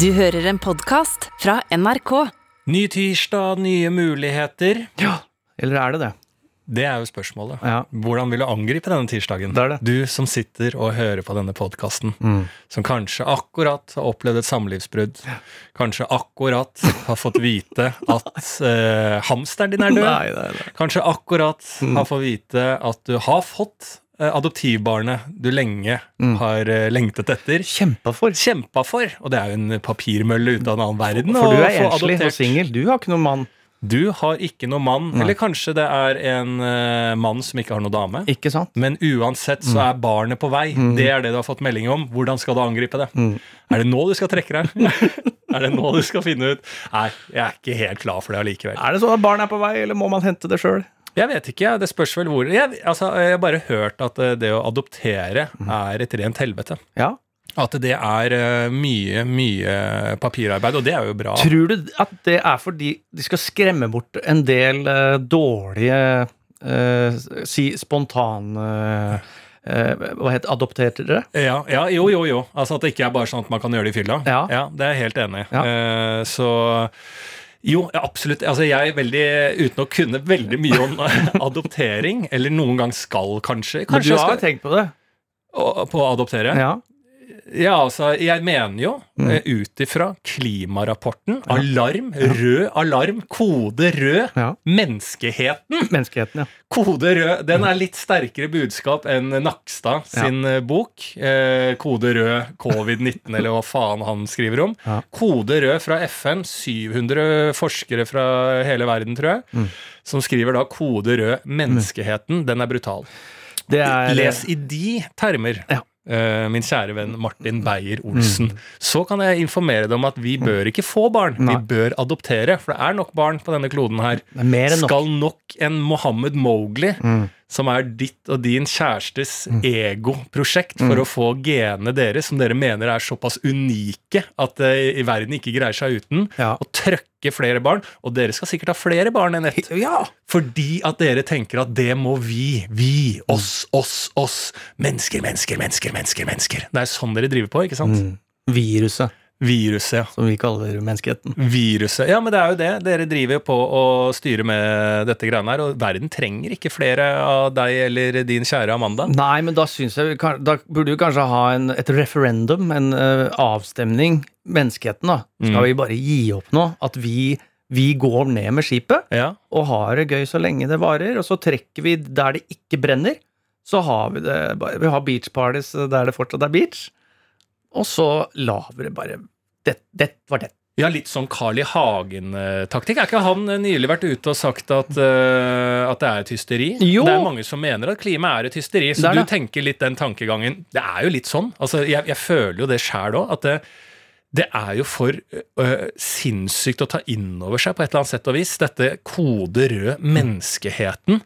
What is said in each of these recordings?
Du hører en podkast fra NRK. Ny tirsdag, nye muligheter. Ja. Eller er det det? Det er jo spørsmålet. Ja. Hvordan vil du angripe denne tirsdagen? Det er det. Du som sitter og hører på denne podkasten, Mm. som kanskje akkurat har opplevd et samlivsbrudd, kanskje akkurat har fått vite at eh, hamsteren din er død, Nei, nei, nei. kanskje akkurat Mm. har fått vite at du har fått adoptivbarnet du lenge Mm. har eh, lengtet etter. Kjempa for. Kjempa for, og det er jo en papirmølle ut av en annen verden. For du er enslig og singel. Du har ikke noen mann. Du har ikke noen mann, Nei. eller kanskje det er en uh, mann som ikke har noen dame. Ikke sant? Men uansett så er barnet på vei. Det er det du har fått melding om. Hvordan skal du angripe det? Mm. Er det nå du skal trekke deg? er det nå du skal finne ut? Nei, jeg er ikke helt klar for det allikevel. Er det sånn at barn er på vei, eller må man hente det sjøl? Jeg vet ikke, det spørs vel hvor Jeg, altså, jeg har bare hørt at eh, det å adoptere er et rent helvete. Ja. At det er eh, mye, mye papirarbeid, og det er jo bra. Tror du at det er fordi de skal skremme bort en del uh, dårlige uh, Si spontane uh, Hva heter dere? Ja, ja, jo, jo, jo. Altså At det ikke er bare sånn at man kan gjøre det i fylla. Ja. ja Det er jeg helt enig i. Ja. Så jo, absolutt. Altså, jeg er veldig, uten å kunne veldig mye om adoptering, eller noen gang skal, kanskje Men Kanskje du jeg har tenkt på det? å- på å adoptere? Ja. Ja. altså, jeg mener jo, Mm. eh, ut ifra klimarapporten, alarm, rød alarm, kode rød, ja. menneskeheten Menneskeheten, ja. Kode rød. Den er litt sterkere budskap enn Nakstad sin eh, bok. Eh, Kode rød covid-19, eller hva faen han skriver om. Ja. Kode rød fra FN. 700 forskere fra hele verden, tror jeg. Mm. Som skriver da kode rød. Menneskeheten, den er brutal. Det er Les i de termer. Ja. Eh, Min kjære venn Martin Beyer-Olsen. Så kan jeg informere deg om at vi bør ikke få barn. Mm. Nei. Vi bør adoptere, for det er nok barn på denne kloden her er nok. skal nok en Mohammed Mowgli, Mm. Som er ditt og din kjærestes egoprosjekt for Mm. å få genene deres, som dere mener er såpass unike at uh, i verden ikke greier seg uten, Ja. og trøkke flere barn. Og dere skal sikkert ha flere barn enn ett. Ja! Fordi at dere tenker at det må vi, vi, oss, oss, oss. Mennesker, mennesker, mennesker, mennesker. mennesker. Det er sånn dere driver på, ikke sant? Mm. Viruset, Viruset, ja. som vi kaller menneskeheten. Viruset. Ja, men det er jo det. Dere driver jo på å styre med dette greiene her, og verden trenger ikke flere av deg eller din kjære Amanda. Nei, men da syns jeg Da burde vi kanskje ha en, et referendum, en uh, avstemning. Menneskeheten, da. Skal Mm. vi bare gi opp nå? At vi, vi går ned med skipet Ja. og har det gøy så lenge det varer, og så trekker vi der det ikke brenner. Så har vi det Vi har beach parties der det fortsatt er beach. Og så lar vi det bare Det, det var det. ja, litt sånn Carl I. Hagen-taktikk. Er ikke han eh, nylig vært ute og sagt at, uh, at det er et hysteri? Jo. Det er mange som mener at klima er et hysteri, så du tenker litt den tankegangen. Det er jo litt sånn. Altså, jeg, jeg føler jo det sjæl òg, at det, det er jo for uh, sinnssykt å ta inn over seg på et eller annet sett og vis, dette kode rød menneskeheten.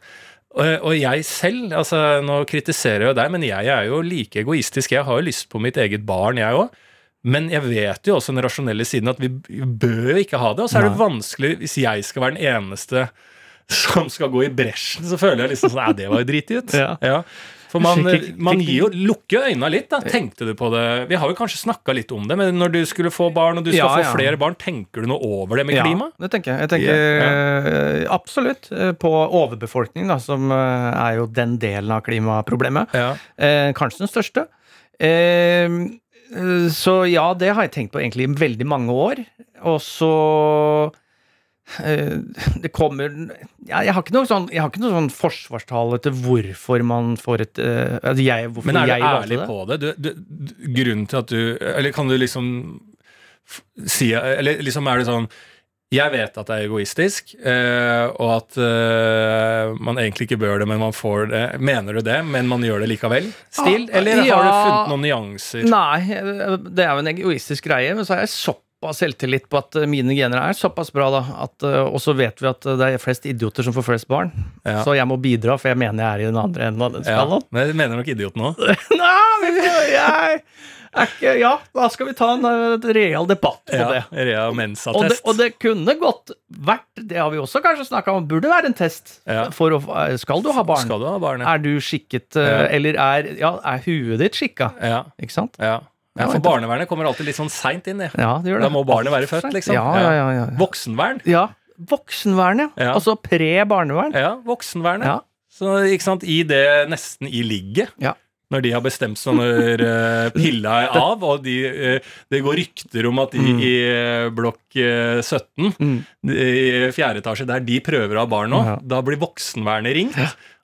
Og, jeg selv, altså nå kritiserer jeg deg, men jeg er jo like egoistisk. Jeg har jo lyst på mitt eget barn, jeg òg. Men jeg vet jo også den rasjonelle siden at vi bør jo ikke ha det. Og så er det vanskelig hvis jeg skal være den eneste som skal gå i bresjen, så føler jeg liksom sånn Nei, det var jo driti ut. Ja. For man, man gir jo lukker øynene litt, da. Tenkte du på det? Vi har jo kanskje snakka litt om det, men når du skulle få barn, og du skal Ja, få flere barn, tenker du noe over det med klima? Ja, det tenker jeg. Jeg tenker eh, absolutt eh, på overbefolkning, da, som eh, er jo den delen av klimaproblemet. Ja. Eh, kanskje den største. Så ja, det har jeg tenkt på egentlig i veldig mange år. Og så Det kommer ja, Jeg har ikke noe sånn, jeg har ikke noe sånn forsvarstale til hvorfor man får et eh, altså jeg, hvorfor Men er du ærlig det. på det? Du, du, grunnen til at du Eller kan du liksom si Eller liksom er det sånn jeg vet at det er egoistisk, eh, og at eh, man egentlig ikke bør det, men man får det. Mener du det, men man gjør det likevel? Stil? Ah, Eller har ja. du funnet noen nyanser? Nei, eh, det er jo en egoistisk greie, men så er jeg såpass selvtillit på at eh, mine gener er såpass bra, da. At, eh, og så vet vi at eh, det er flest idioter som får flest barn. Ja. Så jeg må bidra, for jeg mener jeg er i den andre enden av den Ja, men jeg mener nok idioten òg. Nei, jeg ikke Ja, da skal vi ta en real debatt på det. Ja, Rea Og det, og det kunne godt vært, det har vi også kanskje snakka om, burde være en test. Ja. For å, skal du ha barn? Skal du ha barnet? Er du skikket, Ja. eller er, ja, er huet ditt skikka? Ja, Ikke sant? ja. Ja, For barnevernet kommer alltid litt sånn seint inn. det. Ja, det gjør det. Da må barnet være født, liksom. Ja, ja, ja. ja. Voksenvern. ja. Voksenvern, ja. Ja. Altså pre-barnevern. Ja, voksenvernet. Ja. Så ikke sant, i det nesten i ligget. Ja. Når de har bestemt seg når uh, pilla er av, og de, eh, det går rykter om at de Mm. i eh, blokk eh, 17, Mm. i fjerde etasje, der de prøver å ha barn nå, Ja. da blir voksenvernet ringt.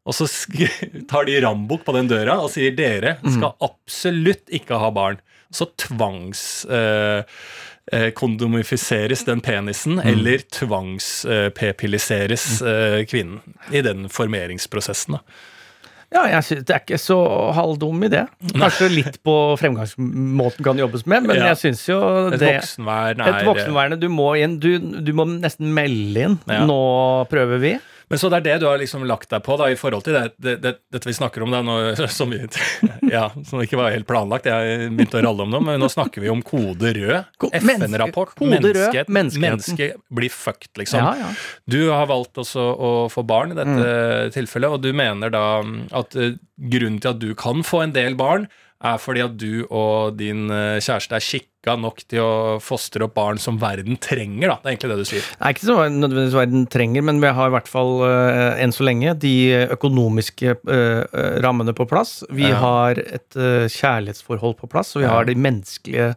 Og så tar de rambukk på den døra og sier dere Mm. skal absolutt ikke ha barn. Så tvangs... eh, eh, den penisen, Mm. eller tvangspepilliseres eh, kvinnen i den formeringsprosessen. da. Ja, jeg synes Det er ikke så halvdum idé. Kanskje litt på fremgangsmåten kan jobbes med, men Ja. jeg syns jo Et det voksenvern er Et voksenvern, du må inn du, du må nesten melde inn. Ja. Nå prøver vi. Men så det er det du har liksom lagt deg på da, i forhold til det, det, det, dette vi snakker om da, nå, som, ja, som ikke var helt planlagt. Jeg begynte å ralle om det, men nå snakker vi om kode rød. FN-rapport. Menneske, menneske, blir fucked, liksom. Ja, ja. Du har valgt også å få barn i dette Mm. tilfellet, og du mener da at eh, grunnen til at du kan få en del barn, er fordi at du og din eh, kjæreste er kikka nok til å fostre opp barn som verden trenger, da. Det er egentlig det du sier. Det er ikke så nødvendigvis verden trenger, men vi har i hvert fall eh, enn så lenge de økonomiske eh, rammene på plass. Vi Ja. har et kjærlighetsforhold på plass, og vi Ja. har de menneskelige,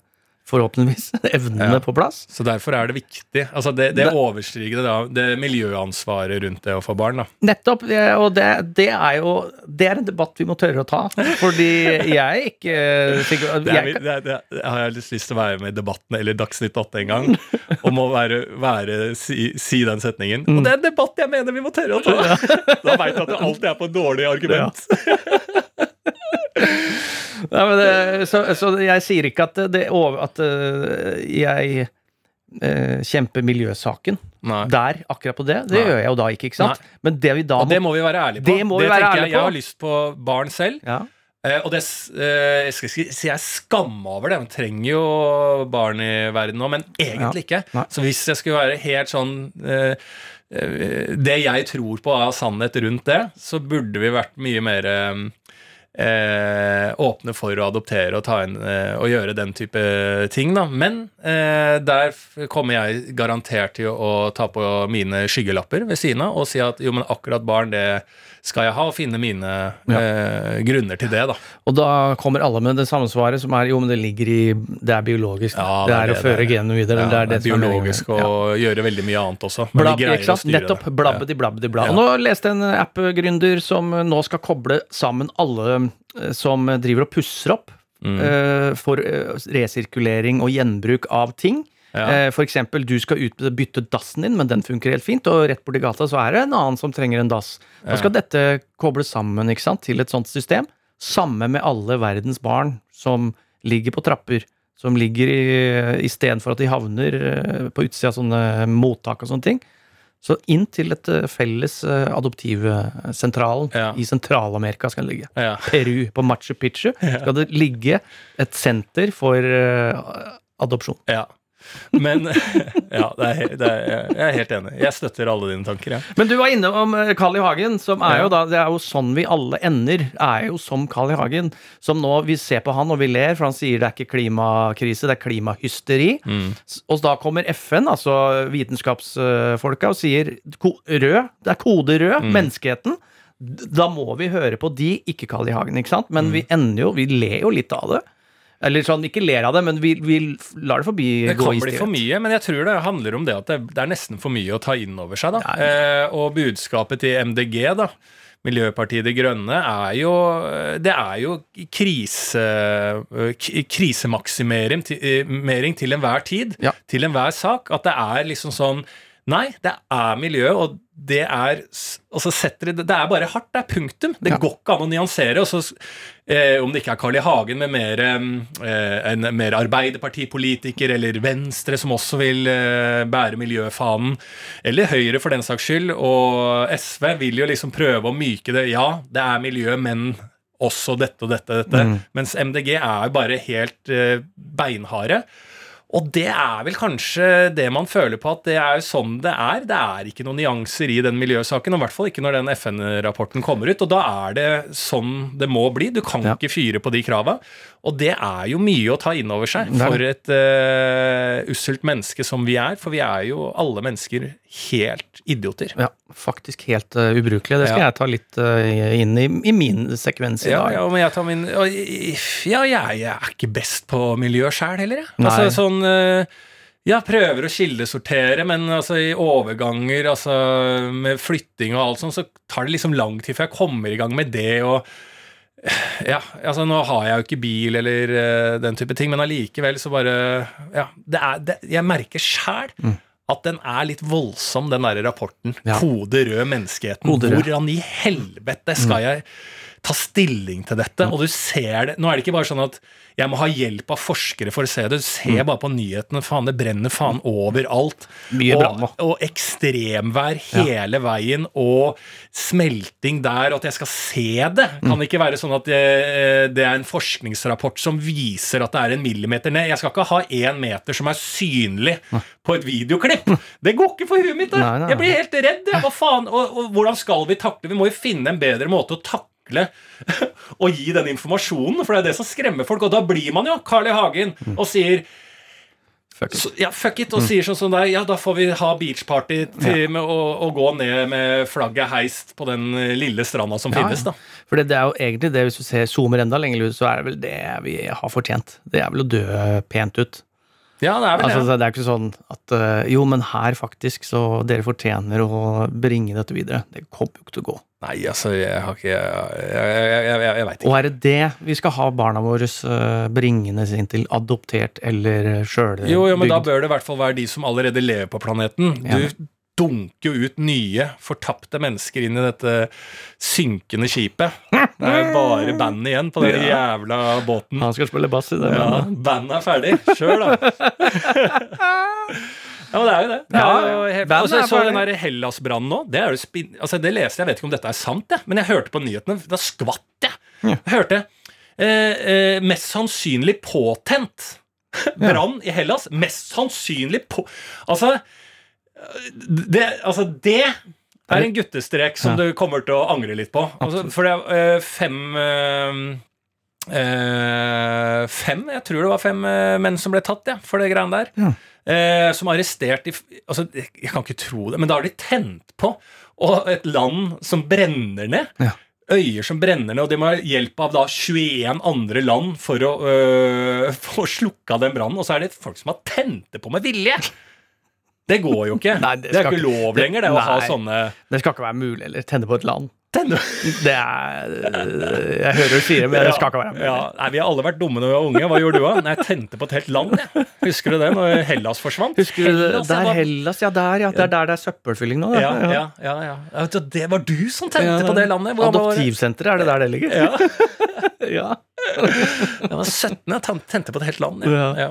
forhåpentligvis, evnene Ja. på plass. Så derfor er det viktig. Altså det, det Det- overstiger det, da, det miljøansvaret rundt det å få barn. da. Nettopp, det- og det, det er jo Det er en debatt vi må tørre å ta. Fordi jeg ikke sikker Det, er, jeg, det, er, det har jeg lyst til å være med i debatten eller Dagsnytt 8 en gang. Om å være, være, si, si den setningen. Og det er en debatt jeg mener vi må tørre å ta! Da veit du at det alltid er på et dårlig argument. Nei, men det, så, så jeg sier ikke at, det at eh, jeg eh, kjemper miljøsaken Nei. der, akkurat på det. Det Nei. gjør jeg jo da ikke, ikke sant? Men det vi da må, Og det må vi være ærlige på. Det må vi være tenker ærlige jeg. Jeg har lyst på barn selv. ja. Eh, og det eh, Jeg skal ikke si jeg skammer over det. Man trenger jo barn i verden nå, men egentlig ikke. Nei. Så hvis jeg skulle være helt sånn eh, eh, Det jeg tror på av sannhet rundt det, så burde vi vært mye mer eh, åpne for å adoptere og inn eh, og gjøre den type ting, da. Men eh, der kommer jeg garantert til å ta på mine skyggelapper ved siden av og si at jo, men akkurat barn, det skal jeg ha, og finne mine eh, grunner til det, da. Og da kommer alle med det samme svaret, som er jo, men det ligger i Det er biologisk. Ja, det, det er det å føre genene videre. Ja, det er det, biologisk og Ja. gjøre veldig mye annet også. Men Blab, vi greier å styre Nettopp. det. Blabbedi, blabbedi, bla. Ja. Og nå leste jeg en app-gründer som nå skal koble sammen alle eh, som driver og pusser opp Mm. uh, for eh, resirkulering og gjenbruk av ting. Ja. F.eks. For eksempel, du skal ut bytte dassen din, men den funker helt fint, og rett borti gata så er det en annen som trenger en dass. Da skal dette kobles sammen ikke sant, til et sånt system. Samme med alle verdens barn som ligger på trapper. Som ligger i Istedenfor at de havner eh, på utsida av sånne mottak og sånne ting. Så inn til et eh, felles eh, adoptivsentralen Ja. i Sentral-Amerika skal det ligge. Ja. Peru, på Machu Picchu, skal det ligge et senter for eh, adopsjon. ja. Men ja, det er, det er, jeg er helt enig. Jeg støtter alle dine tanker. Ja. Men du var inne om eh, Carl I. Hagen, som er jo da Det er jo sånn vi alle ender. Er jo som Carl I. Hagen. Som nå Vi ser på han og vi ler, for han sier det er ikke klimakrise, det er klimahysteri. Mm. Og da kommer FN, altså vitenskapsfolka, og sier rød. Det er kode rød. Mm. Menneskeheten. Da må vi høre på de, ikke Carl I. Hagen, ikke sant? Mm. Men vi ender jo Vi ler jo litt av det. Eller sånn, ikke ler av det, men vi, vi lar det forbi Det gå kan bli stillhet. for mye, men jeg tror det handler om det at det, det er nesten for mye å ta inn over seg. da. Eh, og budskapet til MDG, da, Miljøpartiet De Grønne, er jo Det er jo krise, krisemaksimering til, eh, til enhver tid. Ja. Til enhver sak. At det er liksom sånn Nei, det er miljø, og det er s- Og så setter det er bare hardt. Det er punktum. Det Ja. går ikke an å nyansere. Så, eh, om det ikke er Carl I. Hagen, med mer, eh, en mer Arbeiderpartipolitiker eller Venstre som også vil eh, bære miljøfanen, eller Høyre for den saks skyld, og SV vil jo liksom prøve å myke det. Ja, det er miljø, men også dette og dette og dette. Mm. Mens MDG er jo bare helt eh, beinharde. Og det er vel kanskje det man føler på at det er jo sånn det er. Det er ikke noen nyanser i den miljøsaken, og i hvert fall ikke når den FN-rapporten kommer ut. Og da er det sånn det må bli. Du kan Ja. ikke fyre på de krava. Og det er jo mye å ta inn over seg for et uh, usselt menneske som vi er. For vi er jo alle mennesker helt idioter. Ja, faktisk helt uh, ubrukelig. Det skal Ja. jeg ta litt uh, inn i, i min sekvens i Ja, dag. ja, men jeg tar min og, Ja, jeg, jeg er ikke best på miljø sjæl heller, jeg. Nei. Altså sånn uh, Jeg prøver å kildesortere, men altså i overganger, altså med flytting og alt sånt, så tar det liksom lang tid før jeg kommer i gang med det og ja, altså Nå har jeg jo ikke bil eller uh, den type ting, men allikevel så bare Ja, det er, det, jeg merker sjæl at den er litt voldsom, den der rapporten. Ja. Kode rød menneskeheten. Kode rød. Hvordan i helvete skal jeg ta stilling til dette? Og du ser det Nå er det ikke bare sånn at jeg må ha hjelp av forskere for å se det. Du ser bare på nyhetene. Faen, det brenner faen overalt. Mye og, og ekstremvær hele veien, og smelting der, og at jeg skal se det. Kan Mm. det ikke være sånn at det, det er en forskningsrapport som viser at det er en millimeter ned? Jeg skal ikke ha én meter som er synlig på et videoklipp. Det går ikke for huet mitt! Da. Jeg blir helt redd. Hva faen? Og, og hvordan skal vi takle? Vi må jo finne en bedre måte å takle og gi den informasjonen, for det er det som skremmer folk. Og da blir man jo Carl I. Hagen Mm. og sier Fuck it. så, ja, fuck it, og sier sånn som deg, ja, da får vi ha beachparty til, med å, å gå ned med flagget heist på den lille stranda som Ja, finnes, da. For det, det er jo egentlig det, hvis du ser zoomer enda lenger ut, så er det vel det vi har fortjent. Det er vel å dø pent ut. Ja, det er vel Altså, det. det er ikke sånn at eh, Jo, men her faktisk, så dere fortjener å bringe dette videre. Det kommer jo ikke til å gå. Nei, altså, jeg har ikke Jeg, jeg, jeg, jeg, jeg veit Og er det det vi skal ha barna våre eh, bringende inn til? Adoptert eller sjølbygd? Jo, jo, men da bør det i hvert fall være de som allerede lever på planeten. Ja. Du dunker jo ut nye, fortapte mennesker inn i dette synkende skipet. Det er jo bare bandet igjen på den jævla båten. Han skal spille bass i det. Ja, bandet. bandet er ferdig. Kjør, da. Ja, men det er jo det. det er jo helt, bandet og så så den der Hellas-brannen nå. Det, spin, altså det leste jeg, jeg vet ikke om dette er sant, jeg, men jeg hørte på nyhetene. Da skvatt jeg. Jeg hørte eh, eh, mest sannsynlig påtent. Brann i Hellas. Mest sannsynlig på Altså det, altså det er en guttestrek som du kommer til å angre litt på. Altså, for det er eh, fem eh, Fem, jeg tror det var fem eh, menn som ble tatt ja, for det greiene der. Ja. Eh, som er arrestert i altså, Jeg kan ikke tro det, men da har de tent på. Og et land som brenner ned. Ja. Øyer som brenner ned, og de må ha hjelp av da 21 andre land for å øh, få slukka den brannen. Og så er det folk som har tent det på med vilje! Det går jo ikke. Nei, det det, er ikke lov lenger, det å ha sånne Det skal ikke være mulig, eller tenne på et land. Tenne. Det er Jeg hører du sier det, men det skal ikke være mulig. Ja, nei, Vi har alle vært dumme når vi var unge. Hva gjorde du da? Nei, Jeg tente på et helt land. Jeg. Husker du det, når Hellas forsvant? Husker du det? Hellas, Der var- Hellas, ja. Der, ja. Det er der det er søppelfylling nå. ja, ja, ja, ja. Det var du som tente på det landet. Adoptivsenteret, er det der det ligger? Ja, Ja. jeg var 17 jeg tente på et helt land. Ja. Ja.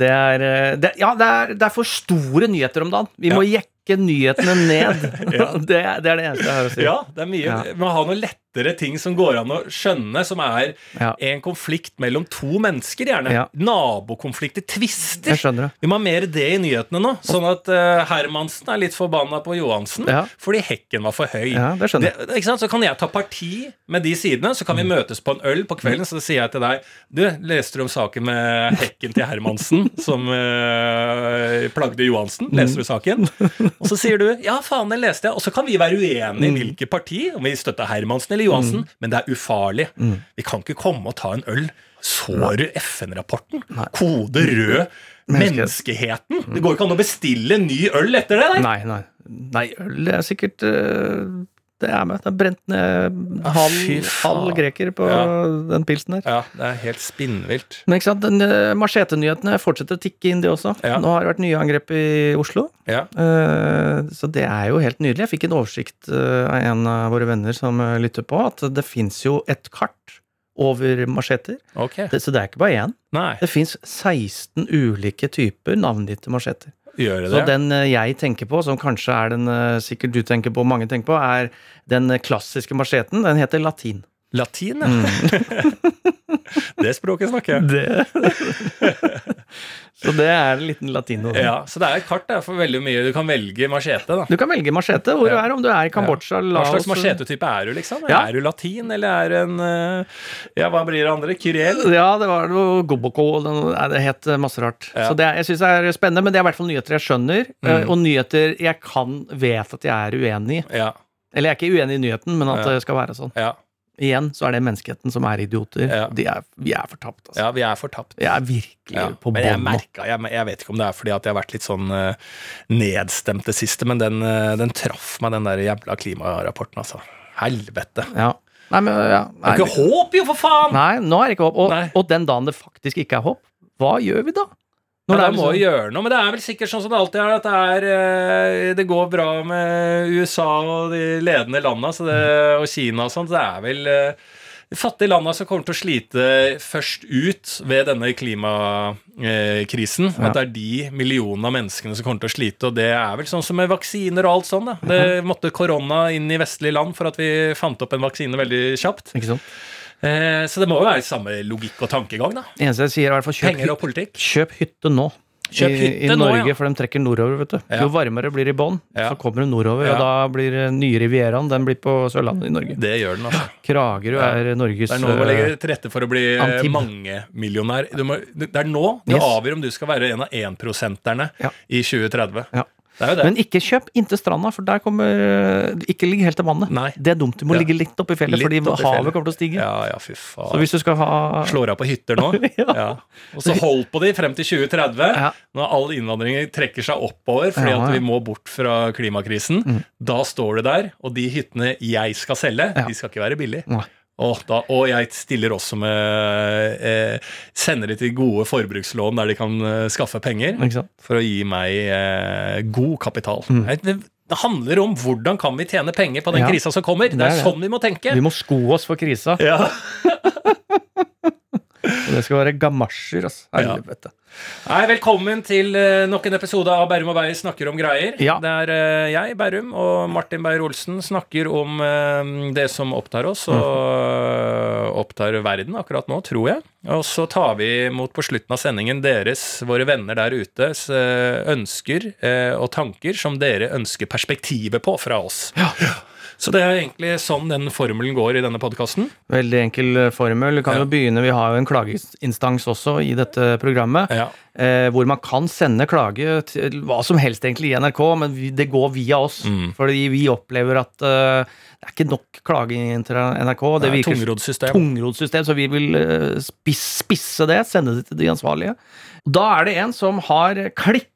Det er, eh, det, ja, det er, det er for store nyheter om dagen. Vi må jekke nyhetene ned. det, er- det er det eneste jeg har å si. Ja, det er mye. Ja. Man har noe noen lettere ting som går an å skjønne, som er Ja. en konflikt mellom to mennesker, gjerne. Ja. Nabokonflikter, tvister. Vi må ha mer det i nyhetene nå, sånn at uh, Hermansen er litt forbanna på Johansen Ja. fordi hekken var for høy. Ja, det skjønner. Det? Så kan jeg ta parti med de sidene, så kan vi møtes på en øl på kvelden. Så sier jeg til deg Du, leste du om saken med hekken til Hermansen som uh, plagde Johansen? Leser du saken? Og så sier du ja, faen, den leste jeg. Og så kan vi være uenige i hvilket parti, om vi støtter Hermansen eller Johansen, men det er ufarlig. Vi kan ikke komme og ta en øl. Så du FN-rapporten? Kode rød. Menneskehet. Menneskeheten. Det går ikke an å bestille ny øl etter det. der. Nei, nei. Nei, øl er sikkert eh, Det er med. Det er brent ned halv, halv greker på Ja. den pilsen der. Ja, det er helt spinnvilt. Men ikke sant, den uh, machete-nyhetene fortsetter å tikke inn, de også. Ja. Nå har det vært nye angrep i Oslo. Ja. Uh, så det er jo helt nydelig. Jeg fikk en oversikt uh, av en av våre venner som uh, lytter på, at det fins jo et kart over macheter. Okay. Det, så det er ikke bare én. Nei, Det fins 16 ulike typer navngitte macheter. Gjør det Så det? den eh, jeg tenker på, som kanskje er den eh, sikkert du tenker på, mange tenker på, er den eh, klassiske macheten. Den heter latin. Latin, ja. Det språket snakker jeg. Det. så det er en liten latino. Ja, så det er et kart der for veldig mye. Du kan velge machete, da. Du kan velge machete hvor du Ja. er, om du er i Kambodsja, Hva slags machetetype er du, liksom? Ja. Er du latin, eller er du en eh, Ja, hva blir det andre? Kyriel? Ja, det var noe Goboko det het eh, masse rart. Ja. Så det jeg syns det er spennende, men det er i hvert fall nyheter jeg skjønner, eh, Mm. og nyheter jeg kan vet at jeg er uenig i. Ja. Eller jeg er ikke uenig i nyheten, men at Ja. det skal være sånn. Ja. Igjen så er det menneskeheten som er idioter. Ja. De er, vi er fortapt, altså. ja, vi er fortapt. Jeg er virkelig Ja, på bånn. jeg jeg, jeg vet ikke om det er fordi at jeg har vært litt sånn uh, nedstemt det siste, men den, uh, den traff meg, den der jævla klimarapporten, altså. Helvete. Ja. Nei, men ja. Det er ikke håp, jo, for faen! nei, nå er det ikke håp. Og, og den dagen det faktisk ikke er håp, hva gjør vi da? Ja, det da er må liksom- vi gjøre noe, men det er vel sikkert sånn som det alltid er, at det, er, eh, det går bra med USA og de ledende landa så det, og Kina og sånn. Det er vel eh, de fattige landa som kommer til å slite først ut ved denne klimakrisen. Ja. At det er de millionene av menneskene som kommer til å slite. Og det er vel sånn som med vaksiner og alt sånn. Da. Det måtte korona inn i vestlige land for at vi fant opp en vaksine veldig kjapt. Ikke sant? Eh, så det må jo være samme logikk og tankegang, da. Eneste jeg sier, er i hvert fall kjøp, Penger og politikk. kjøp hytte nå. Kjøp I, hytte I nå, Norge, ja. for de trekker nordover, vet du. Ja. Jo varmere blir det i bånn, Ja. så kommer det nordover, og da blir eh, nye Rivieraen den blir på Sørlandet i Norge. Det gjør den, altså. Kragerø er Norges Det er nå du må eh, legge til rette for å bli eh, mangemillionær. Det er nå du Yes. avgjør om du skal være en av énprosenterne Ja. i 2030. Ja. Men ikke kjøp inntil stranda, for der kommer eh, Ikke ligg helt til vannet. Nei. Det er dumt. Du må ligge litt oppi fjellet, Litt fordi oppi havet fjellet. kommer til å stige. Ja, ja, fy Så hvis du skal ha Slår av på hytter nå. Ja. Og så hold på de frem til 2030, Ja. når all innvandringen trekker seg oppover fordi at vi må bort fra klimakrisen. Mm. Da står du der, og de hyttene jeg skal selge, de skal ikke være billige. Og, da, og jeg stiller også med eh, Sender de til gode forbrukslån der de kan eh, skaffe penger. For å gi meg eh, god kapital. Mm. Det, det handler om hvordan kan vi tjene penger på den Ja, krisa som kommer. Det det er, er det. sånn vi må tenke. Vi må sko oss for krisa. Ja. Det skal være gamasjer, altså. Ja. Nei, velkommen til eh, nok en episode av Bærum og Beyer snakker om greier. Ja. Det er eh, jeg, Bærum, og Martin Beyer-Olsen snakker om eh, det som opptar oss, og eh, opptar verden akkurat nå, tror jeg. Og så tar vi imot på slutten av sendingen deres, våre venner der ute, ønsker og tanker som dere ønsker perspektivet på fra oss. Så det er egentlig sånn den formelen går i denne podkasten. Veldig enkel eh, formel. Vi kan Ja. jo begynne, Vi har jo en klageinstans også i dette programmet. Ja. eh, hvor man kan sende klage til hva som helst egentlig i NRK, men vi, det går via oss. Mm. Fordi vi opplever at eh, det er ikke nok klaging til NRK. Det Det er virker tungrodssystem. tungrodssystem, så vi vil eh, spisse det, sende det til de ansvarlige. Da er det en som har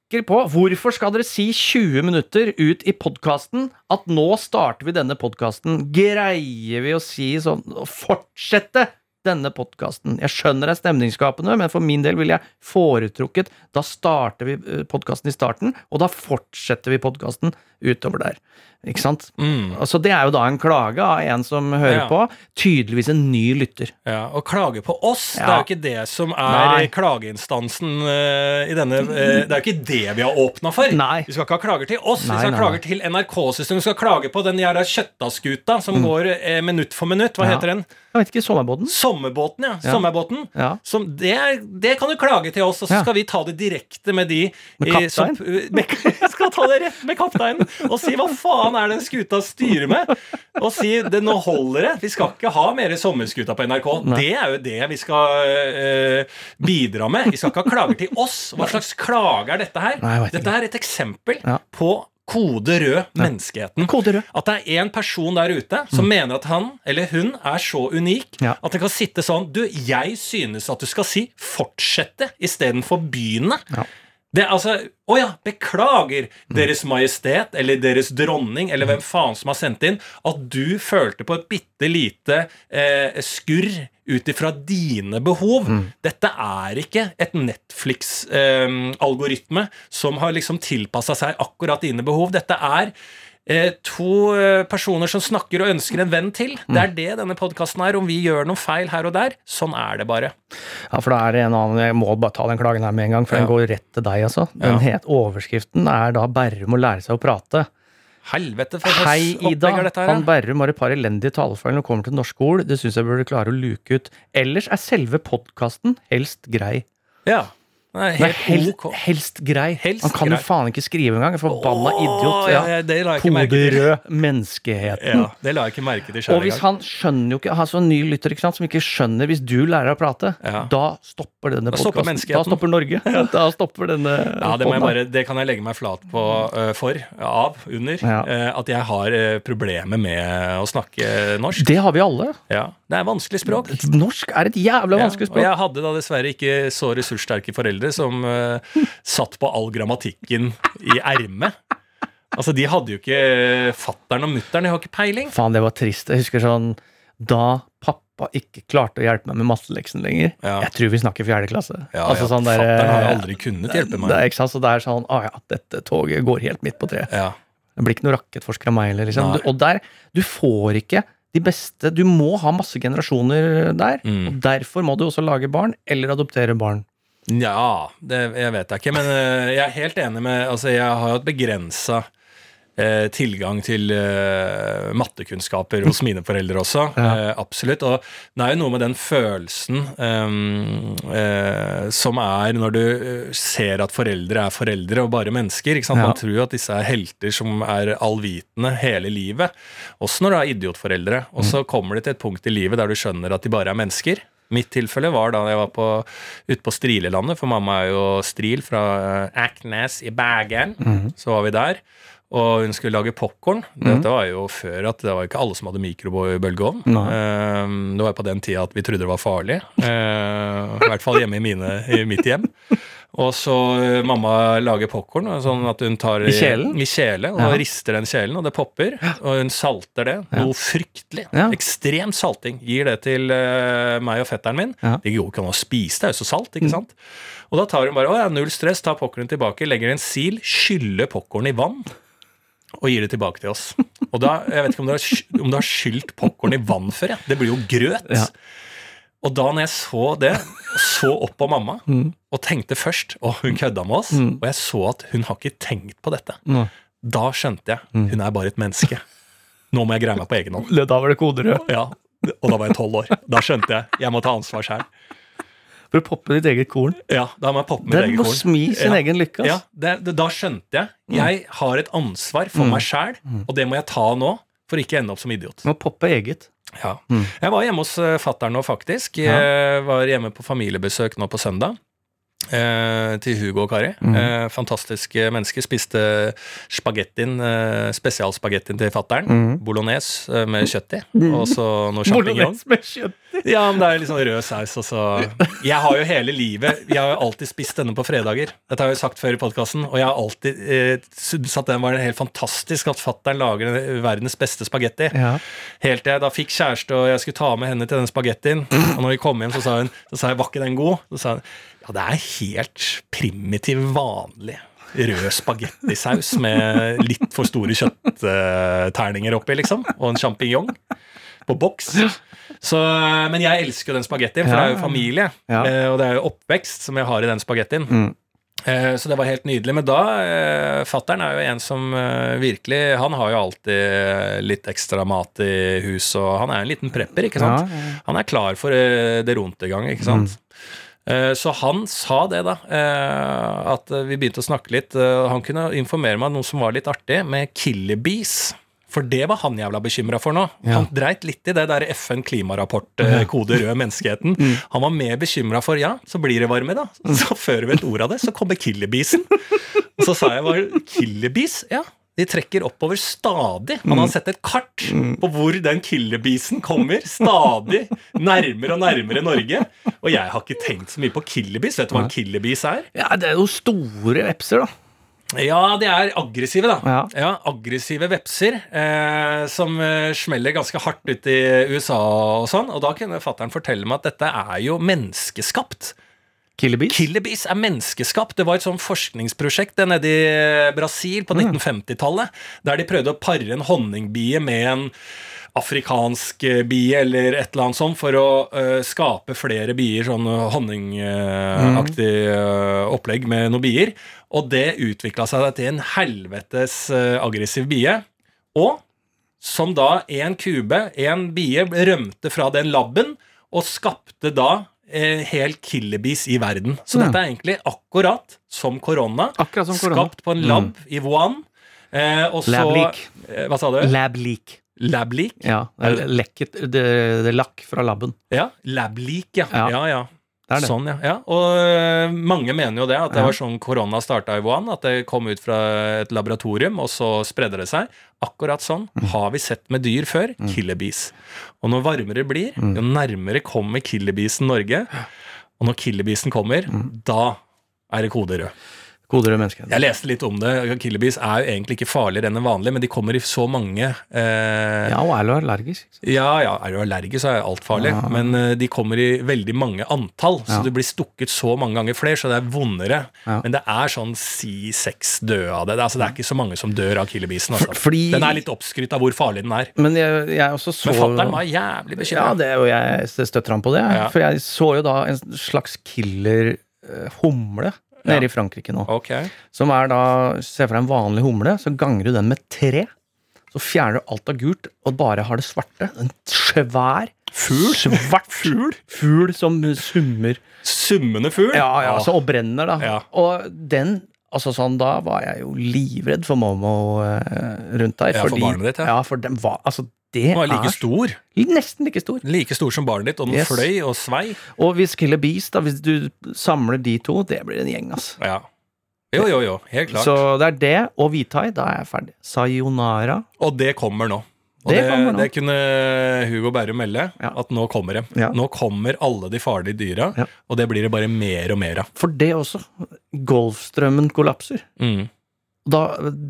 klikker på Hvorfor skal dere si 20 minutter ut i podkasten at nå starter vi denne podkasten? Greier vi å si sånn fortsette denne podkasten? Jeg skjønner det er stemningsskapende, men for min del ville jeg foretrukket Da starter vi podkasten i starten, og da fortsetter vi podkasten utover der. Ikke sant? Mm. Altså, det er jo da en klage av en som hører Ja. på. Tydeligvis en ny lytter. Ja, Å klage på oss, det er jo ikke det som er Nei. klageinstansen uh, i denne uh, Det er jo ikke det vi har åpna for. Nei. Vi skal ikke ha klager til oss, Nei, vi skal ha klager til NRK-systemet. Vi skal klage på den jævla kjøttaskuta som går uh, minutt for minutt. Hva Mm. Ja. heter den? Jeg vet ikke, Sommerbåten? Sommerbåten, ja. Ja. Sommerbåten. Ja. Som, det, er, det kan du klage til oss, og så skal vi ta det direkte med de Med som- kaptein? skal ta det rett med kapteinen og si hva faen er den skuta styrer med? Og si det nå holder det. Vi skal ikke ha mer sommerskuta på NRK. Nei. Det er jo det vi skal øh, bidra med. Vi skal ikke ha klager til oss. Hva slags klage er dette her? Nei, dette er et eksempel på kode rød menneskeheten. Kode rød. At det er en person der ute som mener at han eller hun er så unik Ja. at det kan sitte sånn Du, jeg synes at du skal si 'fortsette' istedenfor 'begynne'. Ja. Det er altså Å ja, beklager, Deres Majestet eller Deres Dronning eller hvem faen som har sendt inn, at du følte på et bitte lite eh, skurr ut ifra dine behov. Dette er ikke et Netflix-algoritme som har liksom tilpassa seg akkurat dine behov. Dette er eh, to eh, personer som snakker og ønsker en venn til. Det er det denne podkasten er. Om vi gjør noen feil her og der, sånn er det bare. Ja, for da er det en annen Jeg må bare ta den klagen her med en gang, for Ja. den går rett til deg, altså. Den Ja. het, overskriften er da 'Berrum må lære seg å prate'. Helvete, for Hei, Ida. dette her? Han? Berrum har et par elendige talefeil når det kommer til norske ord. Det syns jeg burde klare å luke ut. Ellers er selve podkasten helst grei. Ja. Nei, helt helst, ok. helst grei. Helst Han kan jo faen ikke skrive engang. En Forbanna Åh, idiot. Ja, Ja. ja, det la jeg ikke merke til. Poderød menneskeheten. Ja, det la jeg ikke merke til Og hvis han skjønner jo ikke Han er så ny lytter ikke sant, som ikke skjønner Hvis du lærer å prate, Ja. da stopper denne podkasten. Da stopper Norge. Da stopper denne Ja, det, bare, det kan jeg legge meg flat på uh, for, av, under, øh, at jeg har uh, problemer med å snakke norsk. Det har vi alle. Ja, Det er vanskelig språk. Norsk er et jævla Ja, vanskelig og språk. jeg hadde da dessverre ikke så ressurssterke foreldre som uh, satt på all grammatikken i ermet. Altså, De hadde jo ikke fattern og mutter'n, de har ikke peiling. Faen, det var trist. Jeg husker sånn Da pappa ikke klarte å hjelpe meg med matteleksen lenger. Ja. Jeg tror vi snakker fjerde klasse. Ja, altså, ja, sånn der, Fattern har aldri kunnet hjelpe Det meg. er, ikke sant? Så det er sånn Å ja, dette toget går helt midt på treet. Ja, Det blir ikke noe rakettforsker av meg heller, liksom. Og der Du får ikke de beste Du må ha masse generasjoner der. Mm. Og derfor må du også lage barn, eller adoptere barn. ja det jeg vet jeg ikke, men øh, jeg er helt enig med Altså, jeg har jo et begrensa eh, tilgang til eh, mattekunnskaper hos mine foreldre også. Ja. Eh, absolutt. Og det er jo noe med den følelsen eh, eh, som er når du eh, ser at foreldre er foreldre og bare mennesker. Ikke? Ja. Man tror at disse er helter som er allvitende hele livet. Også når du har idiotforeldre. Og så kommer det til et punkt i livet der du skjønner at de bare er mennesker. Mitt tilfelle var da jeg var på, ute på Strilelandet, for mamma er jo stril fra Aknes i Bergen. Så var vi der. Og hun skulle lage popkorn. Dette var jo før at det var ikke alle som hadde mikrobølgeovn. Eh, det var på den tida at vi trodde det var farlig. Eh, I hvert fall hjemme i, mine, i mitt hjem. Og så eh, mamma lager popkorn, sånn at hun tar I kjelen? I kjele, og Ja. rister den kjelen, og det popper. Og hun salter det. Noe fryktelig. Ja. Ekstrem salting. Gir det til eh, meg og fetteren min. Det går ikke an å spise, det er jo så salt, ikke sant? Og da tar hun bare å ja, null stress, tar popkornen tilbake, legger en sil, skyller popkorn i vann. Og gir det tilbake til oss. Og da, Jeg vet ikke om du har, om du har skylt popkorn i vann før. Ja. Det blir jo grøt. Ja. Og da når jeg så det, så opp på mamma Mm. og tenkte først Å, hun kødda med oss. Og jeg så at hun har ikke tenkt på dette. Mm. Da skjønte jeg Mm. hun er bare et menneske. Nå må jeg greie meg på egen hånd. Da var det koderød. Ja, Og da var jeg tolv år. Da skjønte jeg jeg må ta ansvar sjøl. For å poppe ditt eget korn. Ja, da må jeg poppe mitt Den må smi sin Ja. egen lykke. Ja, det, det, Da skjønte jeg. Jeg har et ansvar for meg sjæl, og det må jeg ta nå. For ikke ende opp som idiot. Må poppe eget. Ja. Jeg var hjemme hos uh, fatter'n nå, faktisk. Jeg var hjemme på familiebesøk nå på søndag. Eh, til Hugo og Kari. Eh, fantastiske mennesker. Spiste spagettien, uh, spesialspagettien til fatter'n. Bolognese eh, med kjøtt i. Og så noe sjampinjong. Bolognese. Ja, men det er litt sånn rød saus. Og så Jeg har jo hele livet Jeg har jo alltid spist denne på fredager. Dette har jeg jo sagt før i podkasten. Og jeg har alltid eh, syntes at den var helt fantastisk at fatter'n lager verdens beste spagetti. Ja. Helt til jeg da fikk kjæreste, og jeg skulle ta med henne til den spagettien. Og når vi kom hjem, så sa hun så sa jeg, var ikke den god? Så sa hun ja, det er helt primitiv, vanlig rød spagettisaus med litt for store kjøttterninger oppi, liksom. Og en sjampinjong på boks. Så, men jeg elsker jo den spagettien, for det er jo familie. Ja. eh, Og det er jo oppvekst som jeg har i den spagettien. Mm. Eh, Så det var helt nydelig. Men da eh, Fattern er jo en som virkelig Han har jo alltid litt ekstra mat i hus, og han er en liten prepper, ikke sant? Ja, ja. Han er klar for det rundt i gang, ikke sant? Mm. Eh, Så han sa det, da. eh, At vi begynte å snakke litt. eh, Han kunne informere meg om noe som var litt artig, med killer bees. For det var han jævla bekymra for nå. Ja. Han dreit litt i det der FN klimarapport, kode rød menneskeheten. Mm. Han var mer bekymra for ja, så blir det varme, da. Så før vi vet ordet av det, så kommer killerbisen. Og så sa jeg bare killerbees? Ja. De trekker oppover stadig. Man har sett et kart på hvor den killerbisen kommer. Stadig nærmere og nærmere Norge. Og jeg har ikke tenkt så mye på killerbis. Vet du hva en killerbis er? ja, det er jo store vepser, da. Ja, de er aggressive, da. Ja. aggressive vepser eh, som eh, smeller ganske hardt ut i USA og sånn. Og da kunne fattern fortelle meg at dette er jo menneskeskapt. Killer bees er menneskeskapt. Det var et sånn forskningsprosjekt nede i eh, Brasil på 1950-tallet, der de prøvde å pare en honningbie med en afrikansk eh, bie eller et eller annet sånt for å uh, skape flere bier, sånn honningaktig uh, opplegg med noen bier. Og det utvikla seg til en helvetes uh, aggressiv bie. Og som da en kube, en bie, rømte fra den laben og skapte da helt killerbees i verden. Så dette er egentlig akkurat som korona. Akkurat som korona. Skapt på en lab i Wuhan. Eh, og så Lab leak. Eh, Hva sa du? Lab leak. Lab leak? Ja, lekket det, det lakk fra laben. Ja, lab leak, ja. Ja. ja, ja. Det det. Sånn, ja. ja. Og øh, mange mener jo det, at det var sånn korona starta i Wuhan. At det kom ut fra et laboratorium, og så spredde det seg. Akkurat sånn Mm. har vi sett med dyr før. Killerbees. Og når varmere det blir, Mm. jo nærmere kommer killerbeesen Norge. Og når killerbeesen kommer, Mm. da er det kode rød. Kodere mennesker. Jeg leste litt om det. Killebees er jo egentlig ikke farligere enn en vanlig, men de kommer i så mange eh, Ja, og er du allergisk? ja, ja, er du allergisk, så er alt farlig. Ja. Men eh, de kommer i veldig mange antall, så Ja. du blir stukket så mange ganger flere, så det er vondere. Ja. Men det er sånn si seks døde av det. Altså, det er ikke så mange som dør av killebeesen. Altså. Fordi- Den er litt oppskrytt av hvor farlig den er. Men jeg, jeg også så Men fatter'n var jævlig Ja, det, og jeg støtter ham på det. For jeg så jo da en slags killer-humle nede i Frankrike nå. Okay. Som er da Se for deg en vanlig humle, så ganger du den med tre. Så fjerner du alt av gult, og bare har det svarte. En svær Fugl? Svart fugl. Fugl som summer. Summende fugl? Ja, ja, altså, og brenner, da. Ja. Og den Altså sånn, Da var jeg jo livredd for Momo eh, rundt der. Ja, for barnet ditt, ja. ja. for den var Altså, det Den var like er stor. nesten like stor. Like stor som barnet ditt, og den Yes. fløy og svei. Og hvis Killer Beast, da, hvis du samler de to, det blir en gjeng, altså. Ja. Jo, jo, jo. Helt klart. Så det er det og hvithai. Da er jeg ferdig. Sayonara. Og det kommer nå. Og Det det, det kunne Hugo Berrum melde, Ja. at nå kommer det. Ja. Nå kommer alle de farlige dyra, Ja. og det blir det bare mer og mer av. For det også. Golfstrømmen kollapser. Mm. Da,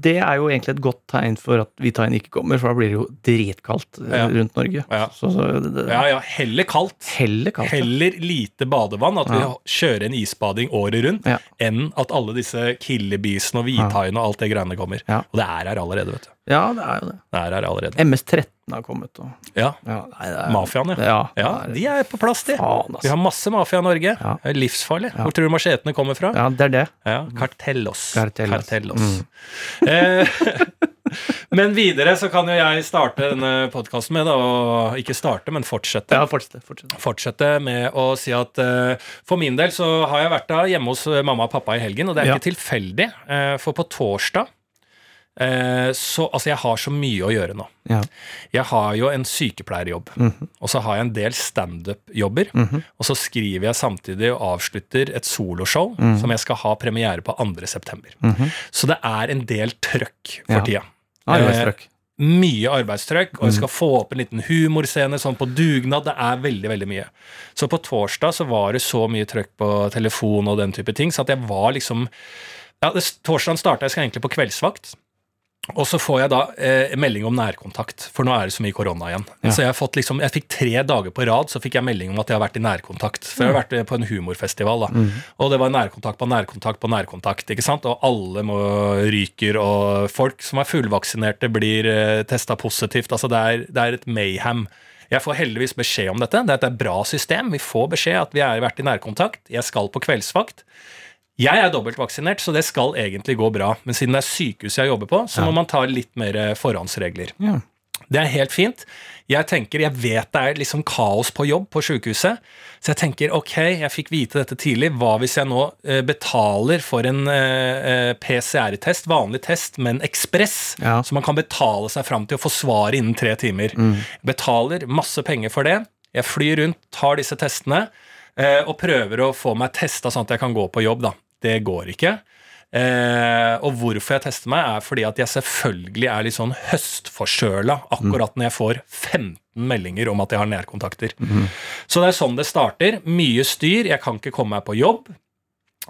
det er jo egentlig et godt tegn for at Vitain ikke kommer, for da blir det jo dritkaldt eh, Ja. rundt Norge. Ja. Så, så det, Ja, ja, heller kaldt. Heller kaldt. Heller lite badevann, at vi kjører en isbading året rundt, enn at alle disse killebisene og hvithaiene og alt det greiene kommer. Og det er her allerede, vet du. Ja, det er jo det. Det er her allerede. MS-13 har kommet. Og, Ja, ja, nei, er, Mafiaen, ja. Ja, Ja, de er på plass, de. Faen, Vi altså. har masse mafia i Norge. Det er livsfarlig. Hvor tror du machetene kommer fra? ja, det er det. Ja, Kartellos. Kartellos. Kartellos. Eh, men videre så kan jo jeg starte denne podkasten med, da, og ikke starte, men fortsette. Ja, fortsette, fortsette. Fortsette med å si at uh, for min del så har jeg vært da hjemme hos mamma og pappa i helgen, og det er Ja. ikke tilfeldig, uh, for på torsdag så Altså, jeg har så mye å gjøre nå. Ja. Jeg har jo en sykepleierjobb, Mhm. og så har jeg en del standup-jobber. Og så skriver jeg samtidig og avslutter et soloshow Mhm. som jeg skal ha premiere på 2.9. Så det er en del trøkk for Ja. tida. Arbeidstrøkk. Mye arbeidstrøkk, og jeg Mm. skal få opp en liten humorscene sånn på dugnad. Det er veldig, veldig mye. Så på torsdag så var det så mye trøkk på telefon og den type ting, så at jeg var liksom ja, det, Torsdagen starta jeg skal egentlig på kveldsvakt. Og så får jeg da eh, melding om nærkontakt, for nå er det så mye korona igjen. Ja. Så jeg, har fått liksom, jeg fikk tre dager på rad så fikk jeg melding om at jeg har vært i nærkontakt. For jeg har vært eh, på en humorfestival, da. Mm. Og det var nærkontakt på nærkontakt på nærkontakt. ikke sant? Og alle må ryker, og folk som er fullvaksinerte, blir eh, testa positivt. Altså det er, det er et mayhem. Jeg får heldigvis beskjed om dette. Det er et bra system. Vi får beskjed at vi har vært i nærkontakt. Jeg skal på kveldsvakt. Jeg er dobbeltvaksinert, så det skal egentlig gå bra. Men siden det er sykehuset jeg jobber på, så må man ta litt mer eh, forhåndsregler. Ja. Det er helt fint. Jeg tenker, jeg vet det er liksom kaos på jobb på sykehuset, så jeg tenker ok, jeg fikk vite dette tidlig. Hva hvis jeg nå eh, betaler for en eh, PCR-test, vanlig test, men ekspress, Ja. så man kan betale seg fram til å få svar innen tre timer. Betaler masse penger for det. Jeg flyr rundt, tar disse testene og prøver å få meg testa sånn at jeg kan gå på jobb. da. Det går ikke. Eh, og hvorfor jeg tester meg, er fordi at jeg selvfølgelig er litt sånn høstforkjøla akkurat når jeg får 15 meldinger om at jeg har nærkontakter. Så det er sånn det starter. Mye styr. Jeg kan ikke komme meg på jobb.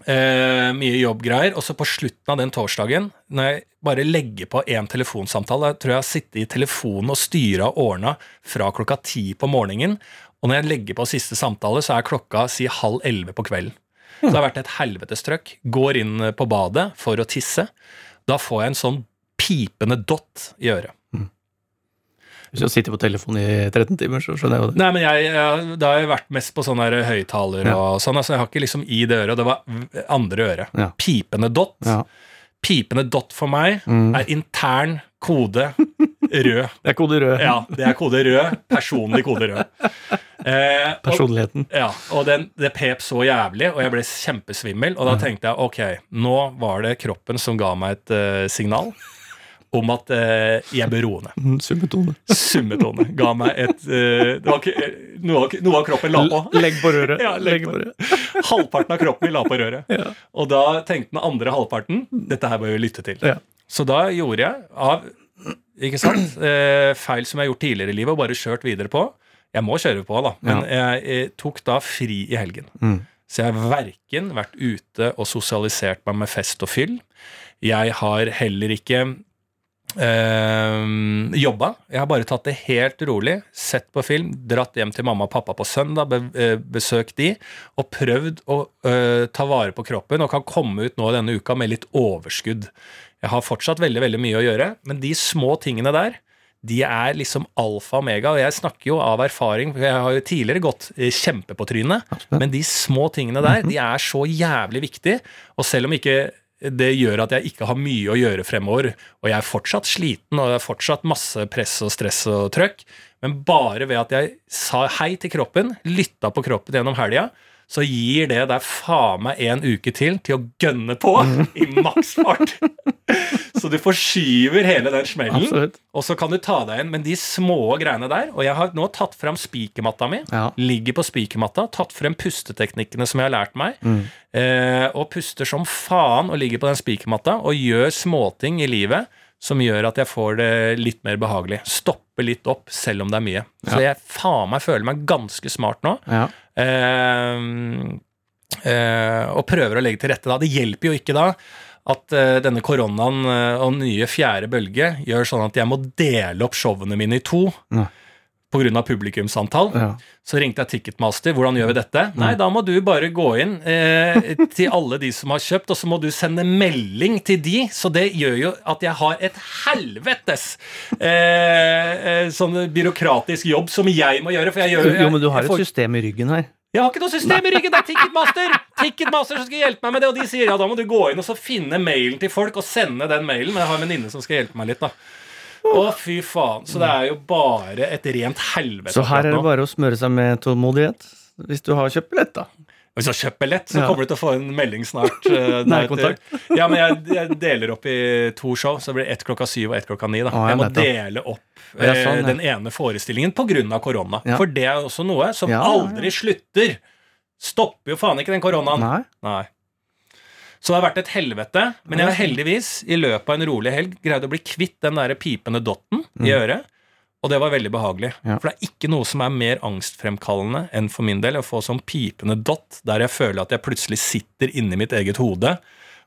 Eh, mye jobbgreier. Og så på slutten av den torsdagen, når jeg bare legger på én telefonsamtale Jeg tror jeg har sittet i telefonen og styra og ordna fra klokka ti på morgenen. Og når jeg legger på siste samtale, så er klokka si halv elleve på kvelden. Så det har vært et helvetes trøkk. Går inn på badet for å tisse. Da får jeg en sånn pipende dott i øret. Hvis du sitter på telefonen i 13 timer, så skjønner jeg jo det. Nei, men jeg, jeg, Da har jeg vært mest på sånne høyttaler Ja. og sånn. Altså, jeg har ikke liksom i det øret. Det var andre øret. Ja. Pipende dott. Ja. Pipende dott for meg Mm. er intern kode rød. Det er kode rød. Ja, det er kode rød. Personlig kode rød. Eh, og, Personligheten. ja, og den, det pep så jævlig, og jeg ble kjempesvimmel. Og da tenkte jeg ok, nå var det kroppen som ga meg et uh, signal om at eh, jeg bør roe ned. Mm, Summetone. Summetone ga meg et eh, ikke, eh, noe, av, noe av kroppen la på. Legg på røret. Ja, legg på røret. Halvparten av kroppen min la på røret. Ja. Og da tenkte den andre halvparten dette her bør vi lytte til. Ja. Så da gjorde jeg av ikke sant, eh, feil som jeg har gjort tidligere i livet, og bare kjørt videre på. Jeg må kjøre på, da, men jeg, jeg, tok da fri i helgen. Mm. Så jeg har verken vært ute og sosialisert meg med fest og fyll. Jeg har heller ikke eh, jobba. Jeg har bare tatt det helt rolig, sett på film, dratt hjem til mamma og pappa på søndag, be, eh, besøkt de, og prøvd å eh, ta vare på kroppen, og kan komme ut nå denne uka med litt overskudd. Jeg har fortsatt veldig, veldig mye å gjøre, men de små tingene der, de er liksom alfa og omega, og jeg snakker jo av erfaring, for jeg har jo tidligere gått eh, kjempe på trynet, men de små tingene der, de er så jævlig viktige, og selv om ikke det gjør at jeg ikke har mye å gjøre fremover, og jeg er fortsatt sliten, og det er fortsatt masse press og stress og trøkk, men bare ved at jeg sa hei til kroppen, lytta på kroppen gjennom helga, så gir det deg faen meg en uke til til å gønne på i maksfart. Så du forskyver hele den smellen, Absolutt. og så kan du ta deg igjen. Men de små greiene der Og jeg har nå tatt fram spikermatta mi. Ja. Ligger på spikermatta, tatt frem pusteteknikkene som jeg har lært meg. Mm. Eh, og puster som faen og ligger på den spikermatta og gjør småting i livet som gjør at jeg får det litt mer behagelig. Stopper litt opp, selv om det er mye. Så jeg faen meg føler meg ganske smart nå. Ja. Eh, eh, og prøver å legge til rette da. Det hjelper jo ikke da at eh, denne koronaen eh, og nye fjerde bølge gjør sånn at jeg må dele opp showene mine i to. Ja. Av publikumsantall. Ja. Så ringte jeg Ticketmaster. Hvordan gjør vi dette? Nei, da må du bare gå inn eh, til alle de som har kjøpt, og så må du sende melding til de. Så det gjør jo at jeg har et helvetes eh, eh, sånn byråkratisk jobb som jeg må gjøre. For jeg gjør Jo, men du har får... et system i ryggen her. jeg har ikke noe system i ryggen, det er Ticketmaster! Ticketmaster som skal hjelpe meg med det, og de sier ja, da må du gå inn og så finne mailen til folk og sende den mailen. Men jeg har en venninne som skal hjelpe meg litt, da. Å, fy faen. Så det er jo bare et rent helvete. Så her er det bare å smøre seg med tålmodighet. Hvis du har kjøpt billett, da. Hvis du har kjøpt billett, så kommer du til å få en melding snart. eh, Nærkontakt. Ja, men jeg, jeg deler opp i to show, så det blir ett klokka syv og ett klokka ni. da. Å, jeg, Jeg må nettopp. dele opp eh, sånn, ja. den ene forestillingen av korona. Ja. For det er også noe som ja. aldri slutter. Stopper jo faen ikke den koronaen. Nei. Nei. Så det har vært et helvete, men jeg har heldigvis i løpet av en rolig helg greid å bli kvitt den der pipende dotten i øret. Og det var veldig behagelig. Mm. Ja. For det er ikke noe som er mer angstfremkallende enn for min del å få sånn pipende dott der jeg føler at jeg plutselig sitter inni mitt eget hode.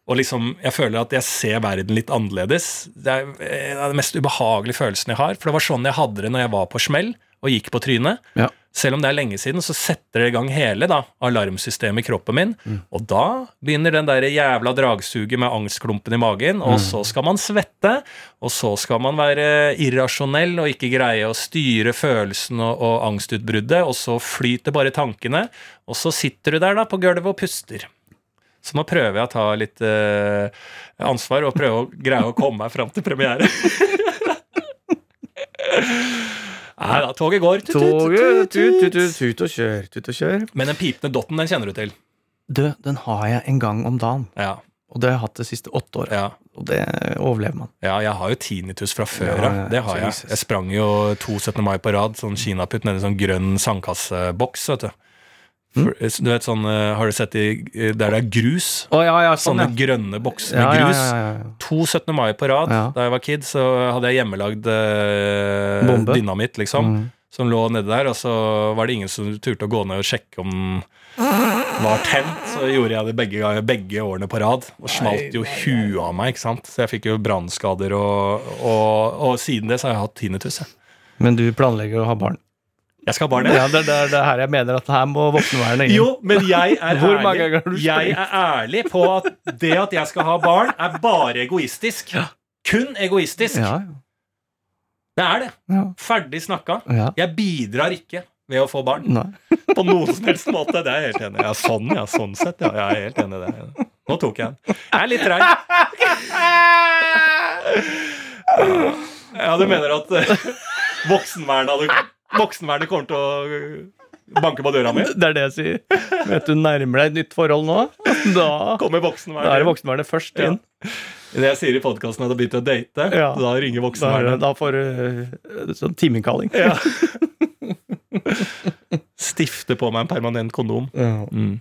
Og liksom, jeg føler at jeg ser verden litt annerledes. Det er den av de mest ubehagelige følelsen jeg har. For det var sånn jeg hadde det når jeg var på smell og gikk på trynet. Ja. Selv om det er lenge siden, så setter det i gang hele da, alarmsystemet i kroppen min. Og da begynner den der jævla dragsuget med angstklumpen i magen, og så skal man svette, og så skal man være irrasjonell og ikke greie å styre følelsen og, og angstutbruddet, og så flyter bare tankene, og så sitter du der da på gulvet og puster. Så nå prøver jeg å ta litt uh, ansvar og prøve å greie å komme meg fram til premiere. Nei da, toget går. Tut, tut, Toget, tut, tut, tut. tut, tut, tut og kjør, tut og kjør. Men den pipende dotten, den kjenner du til. Du, den har jeg en gang om dagen. Ja, Og det har jeg hatt de siste åtte åra. ja. Og det overlever man. Ja, jeg har jo tinnitus fra før av. ja, det har jeg. Jesus. Jeg sprang jo to 17. mai på rad, sånn kinaputt nedi sånn grønn sandkasseboks, vet du. For, du vet sånn, eh, Har du sett de eh, der det er grus? Oh, ja, ja, sånn, Sånne ja. grønne bokser med grus. To 17. mai på rad da jeg var kid, så hadde jeg hjemmelagd eh, dynamitt, liksom. Mm. Som lå nedi der, og så var det ingen som turte å gå ned og sjekke om den var tent. Så gjorde jeg det begge, begge årene på rad, og smalt jo huet av meg. ikke sant? Så jeg fikk jo brannskader, og, og, og siden det så har jeg hatt tinnitus. Men du planlegger å ha barn? Jeg skal ha barn. Ja, det er det, er her jeg mener at her må voksne inn. Jo, men jeg er, Hvor mange ærlig, ganger har du jeg er ærlig på at det at jeg skal ha barn, er bare egoistisk. Kun egoistisk. Ja, Det er det. ja, Ferdig snakka. ja. Jeg bidrar ikke ved å få barn. Nei. På noen som helst måte. Det er jeg helt enig i. Ja, sånn, ja. Sånn sett, ja. Jeg er helt enig i det. Nå tok jeg den. Jeg er litt treig. Ja, du mener at eh, voksenvernet, hadde, voksenvernet kommer til å banke på døra mi? Det er det jeg sier. Vet du nærmer deg et nytt forhold nå, da, Kommer da er det voksenvernet? voksenvernet først inn. Det jeg sier i podkasten at jeg har begynt å date, Ja. da ringer Da, er voksenvernet. da får du uh, sånn timeinnkalling. Ja. Stifte på meg en permanent kondom. Mm.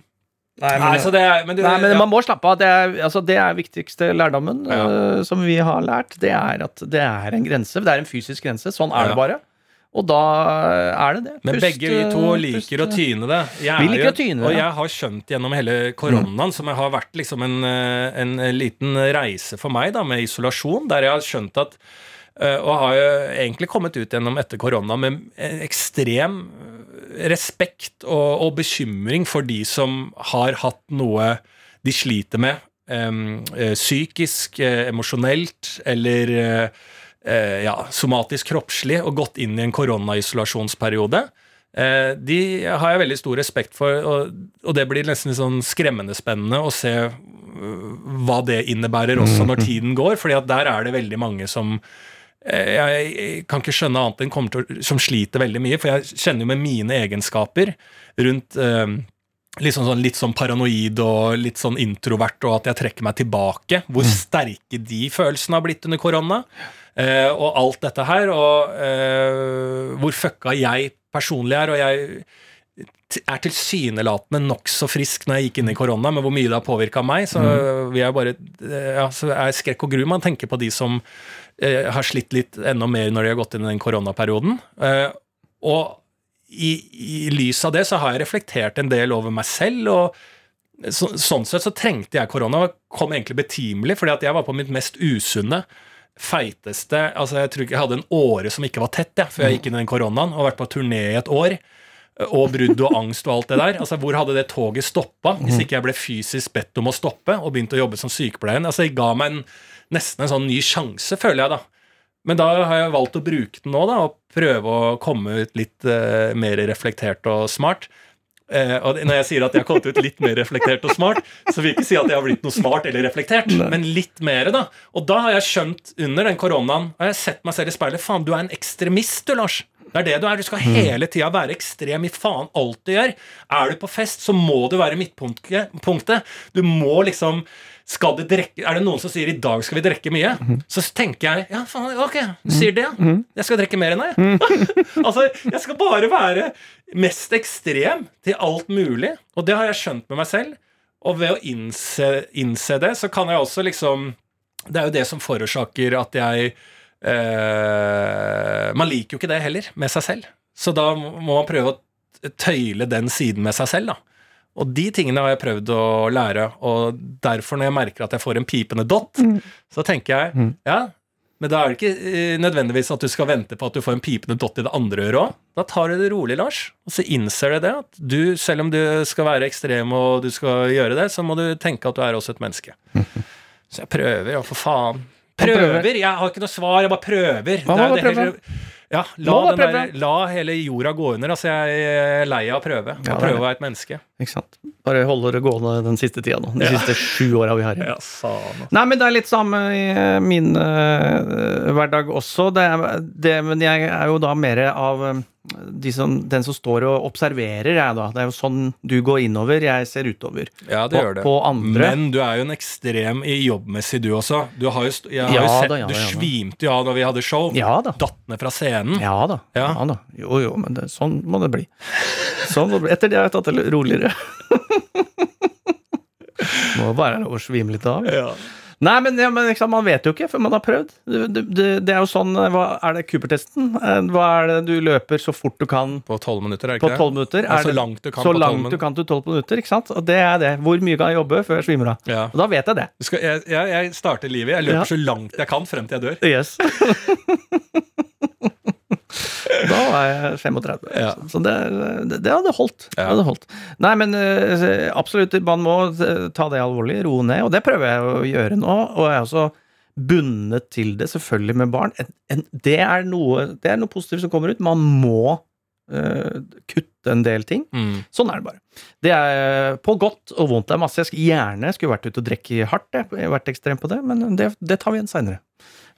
Nei, Nei, det men du, Nei, men ja. man må slappe av. Det er, altså, det er viktigste lærdommen Ja. uh, som vi har lært. Det er at det er en grense. Det er en fysisk grense. Sånn er Ja. det bare. Og da er det det. Men Pust, begge vi to eh, liker pust, å tyne det. Jeg Vi er liker jo- å tyne, det. Og jeg har skjønt gjennom hele koronaen, som har vært liksom en, eh, en liten reise for meg da, med isolasjon, der jeg har skjønt at eh, Og har jo egentlig kommet ut gjennom etter korona med ekstrem eh, respekt og, og bekymring for de som har hatt noe de sliter med. eh, psykisk, eh, emosjonelt eller eh, eh, ja, somatisk kroppslig og gått inn i en koronaisolasjonsperiode. Eh, de har jeg veldig stor respekt for, og, og det blir nesten litt sånn skremmende spennende å se øh, hva det innebærer også når tiden går, fordi at der er det veldig mange som eh, jeg, kan ikke skjønne annet enn kommer til, som sliter veldig mye, for jeg kjenner jo med mine egenskaper rundt eh, litt sånn, sånn, litt sånn paranoid og litt sånn introvert, og at jeg trekker meg tilbake. Hvor sterke de følelsene har blitt under korona. Eh, og alt dette her, og eh, hvor fucka jeg personlig er. Og jeg er tilsynelatende nokså frisk når jeg gikk inn i korona, men hvor mye det har påvirka meg, så vil jeg bare eh, ja, så er skrekk og gru man tenker på de som eh, har slitt litt enda mer når de har gått inn i den koronaperioden. Eh, og i, i lys av det så har jeg reflektert en del over meg selv. og så, Sånn sett så trengte jeg korona, og kom egentlig betimelig, fordi at jeg var på mitt mest usunne, feiteste altså Jeg tror ikke jeg hadde en åre som ikke var tett, jeg, før jeg gikk inn i den koronaen, og vært på turné i et år. Og brudd og angst og alt det der. Altså, Hvor hadde det toget stoppa hvis ikke jeg ble fysisk bedt om å stoppe og begynte å jobbe som sykepleier? Altså, Jeg ga meg en, nesten en sånn ny sjanse, føler jeg, da. Men da har jeg valgt å bruke den nå, da, og prøve å komme ut litt uh, mer reflektert og smart. Eh, og når jeg sier at jeg har kommet ut litt mer reflektert og smart, så vil jeg ikke si at jeg har blitt noe smart eller reflektert, men litt mer, da. Og da har jeg skjønt, under den koronaen, har jeg sett meg selv i speilet Faen, du er en ekstremist, du, Lars. Det er det du er. Du skal hele tida være ekstrem i faen alt du gjør. Er du på fest, så må du være midtpunktet. Du må liksom skal det drekke, Er det noen som sier 'i dag skal vi drikke mye', så tenker jeg ja, faen, ok, du sier det, ja. Jeg skal drikke mer enn deg. altså, jeg skal bare være mest ekstrem til alt mulig. Og det har jeg skjønt med meg selv. Og ved å innse, innse det, så kan jeg også liksom Det er jo det som forårsaker at jeg eh, Man liker jo ikke det heller, med seg selv. Så da må man prøve å tøyle den siden med seg selv, da. Og de tingene har jeg prøvd å lære, og derfor når jeg merker at jeg får en pipende dott, så tenker jeg ja, men da er det ikke eh, nødvendigvis at du skal vente på at du får en pipende dott i det andre øret òg. Da tar du det rolig, Lars, og så innser du det at du, selv om du skal være ekstrem og du skal gjøre det, så må du tenke at du er også et menneske. Så jeg prøver, ja, for faen. Prøver. Jeg har ikke noe svar, jeg bare prøver. Man må Det bare prøve. hele- Ja, la, Må den der, la hele jorda gå under. Altså, jeg er lei av å prøve. Ja, Å prøve å være et menneske. Ikke sant? Bare holder det gående den siste tida nå. De Ja. siste sju åra vi har igjen. Ja. Nei, men det er litt samme i eh, min uh, hverdag også. Det er, det, men jeg er jo da mer av eh, de som, den som står og observerer, jeg da. Det er jo sånn du går innover, jeg ser utover. Ja, det På- gjør det. på andre. Men du er jo en ekstrem i jobbmessig, du også. Du har jo, jeg har Ja jo sett, da, ja du svimte jo av da vi hadde show. Ja da. Datt ned fra scenen. Ja da. Ja. Ja, da. Jo, jo, men det, sånn må det bli. Sånn må det bli. Etter det har jeg tatt det roligere. må bare lov å svime litt av. Ja. Nei, men, ja, men liksom, man vet jo ikke før man har prøvd. Det, det, det, er jo sånn eh, hva, Er det Cooper-testen? Eh, Hva er det du løper så fort du kan På tolv minutter, er det ikke på tolv minutter? Ja, så langt du kan så på langt du kan til tolv minutter, ikke sant? Og det er det. Hvor mye kan jeg jobbe før jeg svimer av? Ja. Og da vet jeg det. Skal, jeg, jeg, jeg starter livet. Jeg løper så langt jeg kan frem til jeg dør. Yes. da var jeg 35. Ja. Så det, det, det hadde holdt. Det hadde holdt. Nei, men eh, absolutt, man må eh, ta det alvorlig, roe ned, og det prøver jeg å gjøre nå. Og jeg er også bundet til det, selvfølgelig med barn. En, en, det, er noe, det er noe positivt som kommer ut. Man må uh, kutte en del ting. Mm. Sånn er det bare. Det er på godt og vondt. Det er masse. Jeg skulle gjerne skulle vært ute og drikke hardt, jeg. jeg har vært ekstrem på det, men det, det tar vi igjen seinere.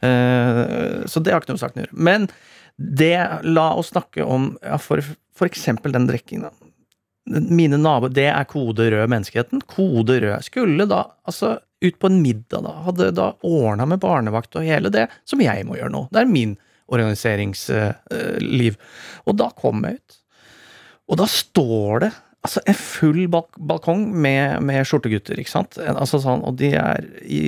så det har ikke noe med saken å gjøre. Men det, la oss snakke om ja, for, for eksempel den drikkingen. Mine naboer, det er kode rød menneskeheten. Kode rød. Skulle da, altså, ut på en middag, da, hadde da ordna med barnevakt og hele det, som jeg må gjøre nå. Det er min organiseringsliv. Og da kom jeg ut, og da står det altså en full balkong med, med skjortegutter, ikke sant. Altså sånn, og de er i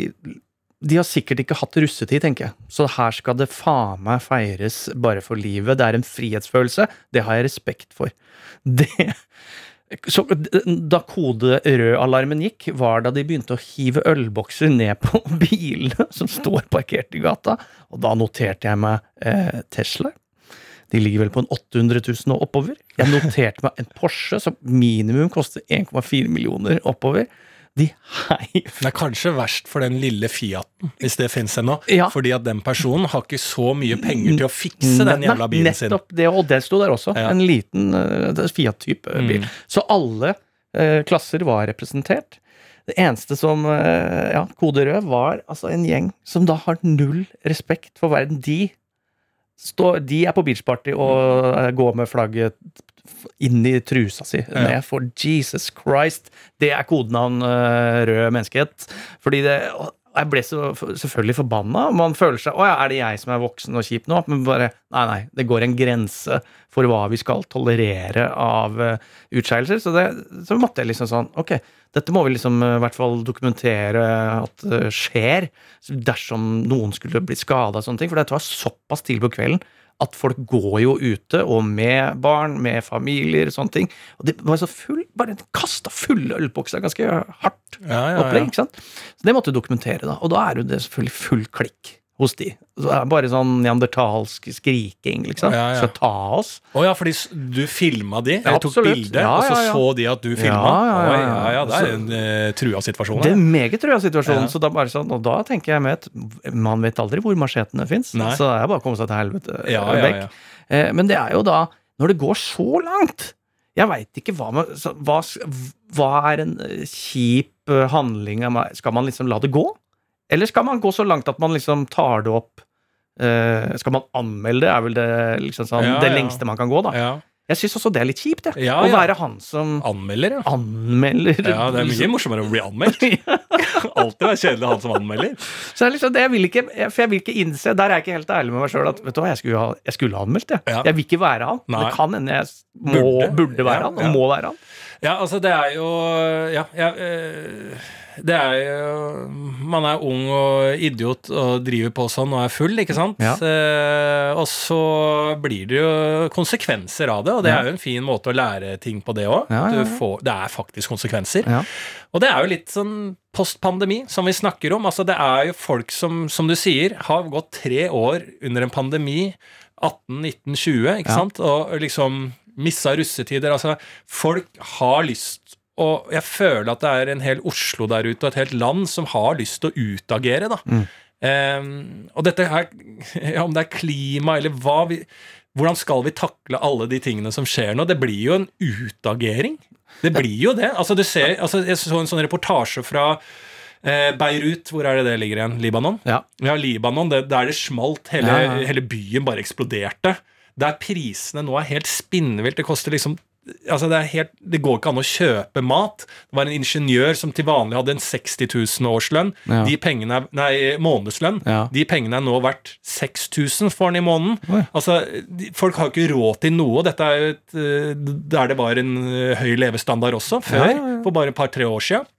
de har sikkert ikke hatt russetid, tenker jeg. Så her skal det faen meg feires bare for livet. Det er en frihetsfølelse. Det har jeg respekt for. Det så Da kode rød-alarmen gikk, var da de begynte å hive ølbokser ned på bilene som står parkert i gata. Og da noterte jeg meg eh, Tesla. De ligger vel på en 800 000 og oppover. Jeg noterte meg en Porsche som minimum koster 1,4 millioner oppover. De heiv Det er kanskje verst for den lille Fiaten, hvis det fins ennå. Ja. Fordi at den personen har ikke så mye penger til å fikse den jævla bilen sin. Nettopp det, og det sto der også. Ja. En liten uh, Fiat-type bil. Mm. Så alle eh, klasser var representert. Det eneste som eh, ja, kode rød var altså en gjeng som da har null respekt for verden. De, står, de er på beachparty og eh, går med flagget inn i trusa si. Ned for Jesus Christ. Det er kodenavn eh, rød menneskehet. Fordi det jeg ble så selvfølgelig forbanna. Man føler seg Å ja, er det jeg som er voksen og kjip nå? Men bare Nei, nei. Det går en grense for hva vi skal tolerere av uh, utskeielser. Så, det, så måtte jeg liksom sånn Ok, dette må vi liksom eh, i hvert fall dokumentere at det skjer. Dersom noen skulle bli skada og sånne ting. For dette var såpass tidlig på kvelden at folk går jo ute, og med barn, med familier, sånne ting. Og det var så full Bare kasta fulle ølbokser ganske hardt Ja, ja, opplegg. ikke sant? Så det måtte du dokumentere, da. Og da er jo det selvfølgelig full klikk hos de. Så det er bare sånn neandertalsk skriking, liksom. Ja, ja. Skal ta oss. Å ja, fordi du filma de? Eller tok bilde, Ja, og så så de at du filma? Ja, ja, det er en uh, trua situasjon. Det er en meget trua situasjon, så da bare sånn, og da tenker jeg med at Man vet aldri hvor machetene fins, så det er bare å komme seg til helvete vekk. Eh, Men det er jo da, når det går så langt Jeg veit ikke hva hva, hva er en eh, kjip eh, handling av meg? Skal man liksom la det gå? Eller skal man gå så langt at man liksom tar det opp eh, Skal man anmelde det, er vel det liksom sånn Ja, det ja. lengste man kan gå, da. ja. Jeg syns også det er litt kjipt, jeg. Ja, Å være han som Anmelder, ja. anmelder Ja, Det er mye morsommere å bli anmeldt. Alltid være kjedelig han som anmelder. Så er liksom det jeg vil ikke For jeg vil ikke innse Der er jeg ikke helt ærlig med meg sjøl at vet du hva, jeg skulle ha, jeg skulle ha anmeldt, jeg. Jeg vil ikke være han. Nei. det kan hende jeg må, Burde. burde, være han, og må være han. Ja, altså det er jo Ja, jeg eh, det er jo Man er ung og idiot og driver på sånn og er full, ikke sant? Ja. Eh, og så blir det jo konsekvenser av det, og det Ja. er jo en fin måte å lære ting på det òg. Ja. Det er faktisk konsekvenser. Og det er jo litt sånn post-pandemi, som vi snakker om. Altså Det er jo folk som, som du sier, har gått tre år under en pandemi. 18, 19, 20, ikke sant? Og liksom missa russetider. Altså, folk har lyst og jeg føler at det er en hel Oslo der ute, og et helt land, som har lyst til å utagere, da. Mm. Um, og dette her, ja, om det er klima eller hva vi Hvordan skal vi takle alle de tingene som skjer nå? Det blir jo en utagering. Det blir jo det. Altså, du ser, altså, jeg så en sånn reportasje fra eh, Beirut, hvor er det det ligger igjen? Libanon? Ja. Ja, Libanon, det, der det smalt. Hele, Ja, ja. hele byen bare eksploderte. Der prisene nå er helt spinnvilt. Det koster liksom Altså det, helt, det går ikke an å kjøpe mat. Det var en ingeniør som til vanlig hadde en 60 000 årslønn. Ja. De pengene nei, månedslønn. Ja. De pengene er nå verdt 6000 for han i måneden. Oi. Altså, de, Folk har ikke råd til noe. Dette er et, eh, der det var en eh, høy levestandard også, før. Ja. For bare et par-tre år siden.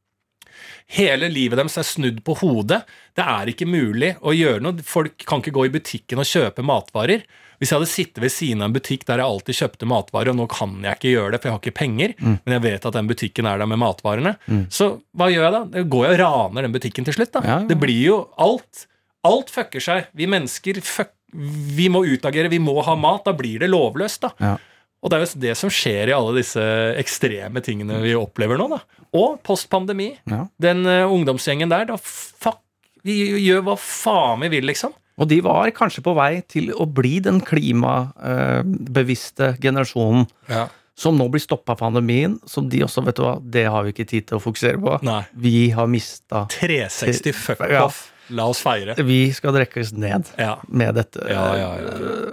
Hele livet deres er snudd på hodet. Det er ikke mulig å gjøre noe. Folk kan ikke gå i butikken og kjøpe matvarer. Hvis jeg hadde sittet ved siden av en butikk der jeg alltid kjøpte matvarer, og nå kan jeg ikke gjøre det, for jeg har ikke penger, Mm. men jeg vet at den butikken er der med matvarene, så hva gjør jeg da? Da går jeg og raner den butikken til slutt. da. Ja, ja. Det blir jo alt. Alt fucker seg. Vi mennesker fuck, Vi må utagere, vi må ha mat. Da blir det lovløst, da. Ja. Og det er jo det som skjer i alle disse ekstreme tingene vi opplever nå, da. Og post pandemi. Ja. Den uh, ungdomsgjengen der, da fuck Vi gjør hva faen vi vil, liksom. Og de var kanskje på vei til å bli den klimabevisste generasjonen Ja. som nå blir stoppa av pandemien. Som de også, vet du hva, det har vi ikke tid til å fokusere på. Nei. Vi har mista 360 fuck Ja. off. La oss feire. Vi skal drekkes ned Ja. med dette. Ja, ja, ja.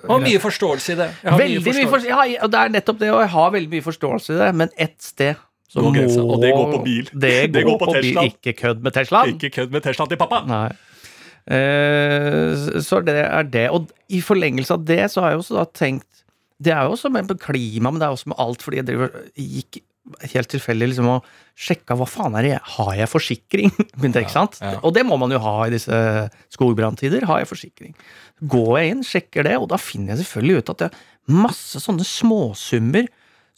Og mye forståelse i det. Veldig mye forståelse. Ja, og det er nettopp det, og jeg har veldig mye forståelse i det, men ett sted må og det går på bil. Det Det går, på, på Tesla. bil. Ikke kødd med Teslaen. Ikke kødd med Teslaen til pappa! Nei. Eh, så det er det. Og i forlengelse av det så har jeg også da tenkt Det er jo også med klima, men det er også med alt, fordi jeg driver gikk helt tilfeldig liksom og sjekka hva faen er det jeg Har jeg forsikring? Men det, ikke sant? ja. Og det må man jo ha i disse skogbranntider. Har jeg forsikring? Går jeg inn, sjekker det, og da finner jeg selvfølgelig ut at det er masse sånne småsummer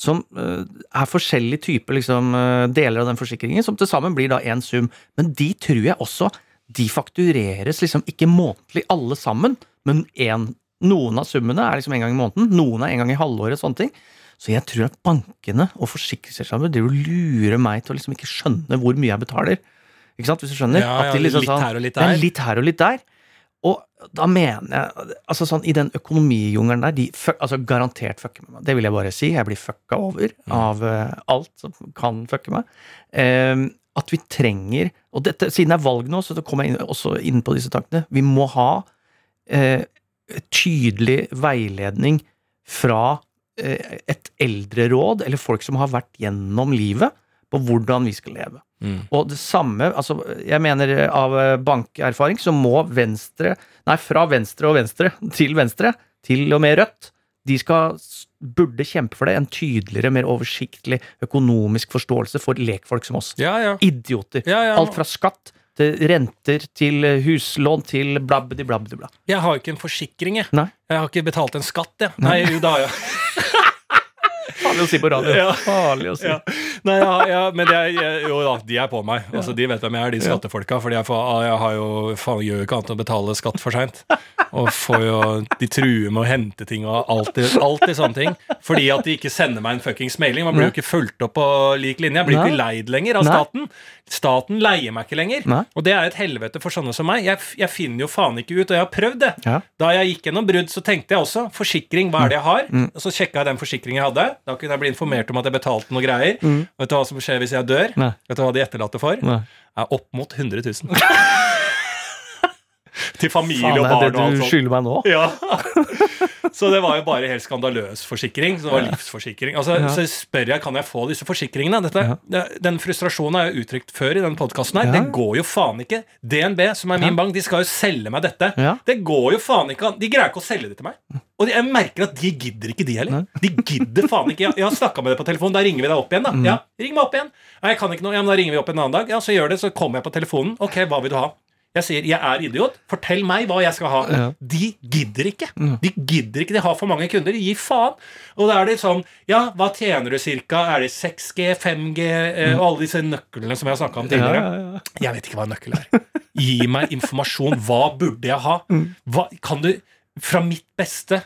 som eh, er forskjellige typer liksom, eh, deler av den forsikringen, som til sammen blir da én sum. Men de tror jeg også de faktureres liksom ikke månedlig alle sammen, men en, noen av summene er liksom en gang i måneden, noen er en gang i halvåret, sånne ting. Så jeg tror at bankene og forsikringsselskapene lurer meg til å liksom ikke skjønne hvor mye jeg betaler. Ikke sant, hvis du skjønner? Ja, At de liksom litt sånn, her og litt er der. litt her og litt der. Og da mener jeg Altså sånn i den økonomijungelen der, de altså garantert fucker med meg. Det vil jeg bare si. Jeg blir fucka over av uh, alt som kan fucke meg. Uh, at vi trenger Og dette, siden det er valg nå, så kommer jeg inn, også inn på disse tankene. Vi må ha eh, tydelig veiledning fra eh, et eldreråd, eller folk som har vært gjennom livet, på hvordan vi skal leve. Mm. Og det samme, altså jeg mener av eh, bankerfaring, så må venstre Nei, fra venstre og venstre til venstre, til og med rødt, de skal burde kjempe for det. En tydeligere, mer oversiktlig økonomisk forståelse for lekfolk som oss. Ja, ja. Idioter. Ja, ja. Alt fra skatt til renter til eh, huslån til blabbedi blabbedi bla. Jeg har jo ikke en forsikring, jeg. Nei. Jeg har ikke betalt en skatt, jeg. Nei, jo, da jeg. Farlig å si på radio. Ja. Farlig å si. Ja. Nei, ja, ja, men er, jo da, de er på meg. Altså, De vet hvem jeg er, de skattefolka. For jeg, jeg har jo, faen, gjør jo ikke annet enn å betale skatt for seint. Og får jo, de truer med å hente ting og alltid, alltid sånne ting. Fordi at de ikke sender meg en fuckings mailing. Man blir jo ikke fulgt opp på lik linje. Jeg blir ikke leid lenger av staten. Staten leier meg ikke lenger. Nei. Og det er et helvete for sånne som meg. Jeg, jeg finner jo faen ikke ut, og jeg har prøvd det. Ja. Da jeg gikk gjennom brudd, så tenkte jeg også forsikring, hva er det jeg har? Mm. Og så sjekka jeg den forsikringen jeg hadde. Da kunne jeg bli informert om at jeg betalte noe greier. Vet du hva som skjer hvis jeg dør? Mm. Nei. Vet du hva de etterlatte får? Nei. Er opp mot 100 000. Til familie Faen, og er det barn og alt skylder meg nå? Ja. Så det var jo bare helt skandaløs forsikring. Så det var livsforsikring. Altså, Ja. Så spør jeg kan jeg få disse forsikringene. Dette, Ja. Den frustrasjonen har jeg uttrykt før i den podkasten her. Ja. Det går jo faen ikke. DNB, som er min bank, de skal jo selge meg dette. Det går jo faen ikke. De greier ikke å selge det til meg. Og jeg merker at de gidder ikke, de heller. De gidder faen ikke. Jeg har snakka med deg på telefon. Da ringer vi deg opp igjen, da. Mm. Ja, ring meg opp igjen. Nei, jeg kan ikke noe. Ja, men da ringer vi opp en annen dag. Ja, så gjør det. Så kommer jeg på telefonen. Ok, hva vil du ha? Jeg sier jeg er idiot. Fortell meg hva jeg skal ha. Ja. De gidder ikke. De gidder ikke, de har for mange kunder. Gi faen. Og da er det sånn Ja, hva tjener du cirka? Er det 6G, 5G eh, og alle disse nøklene som jeg har snakka om tidligere? ja, ja. Jeg vet ikke hva en nøkkel er. Gi meg informasjon. Hva burde jeg ha? Hva, kan du, fra mitt beste,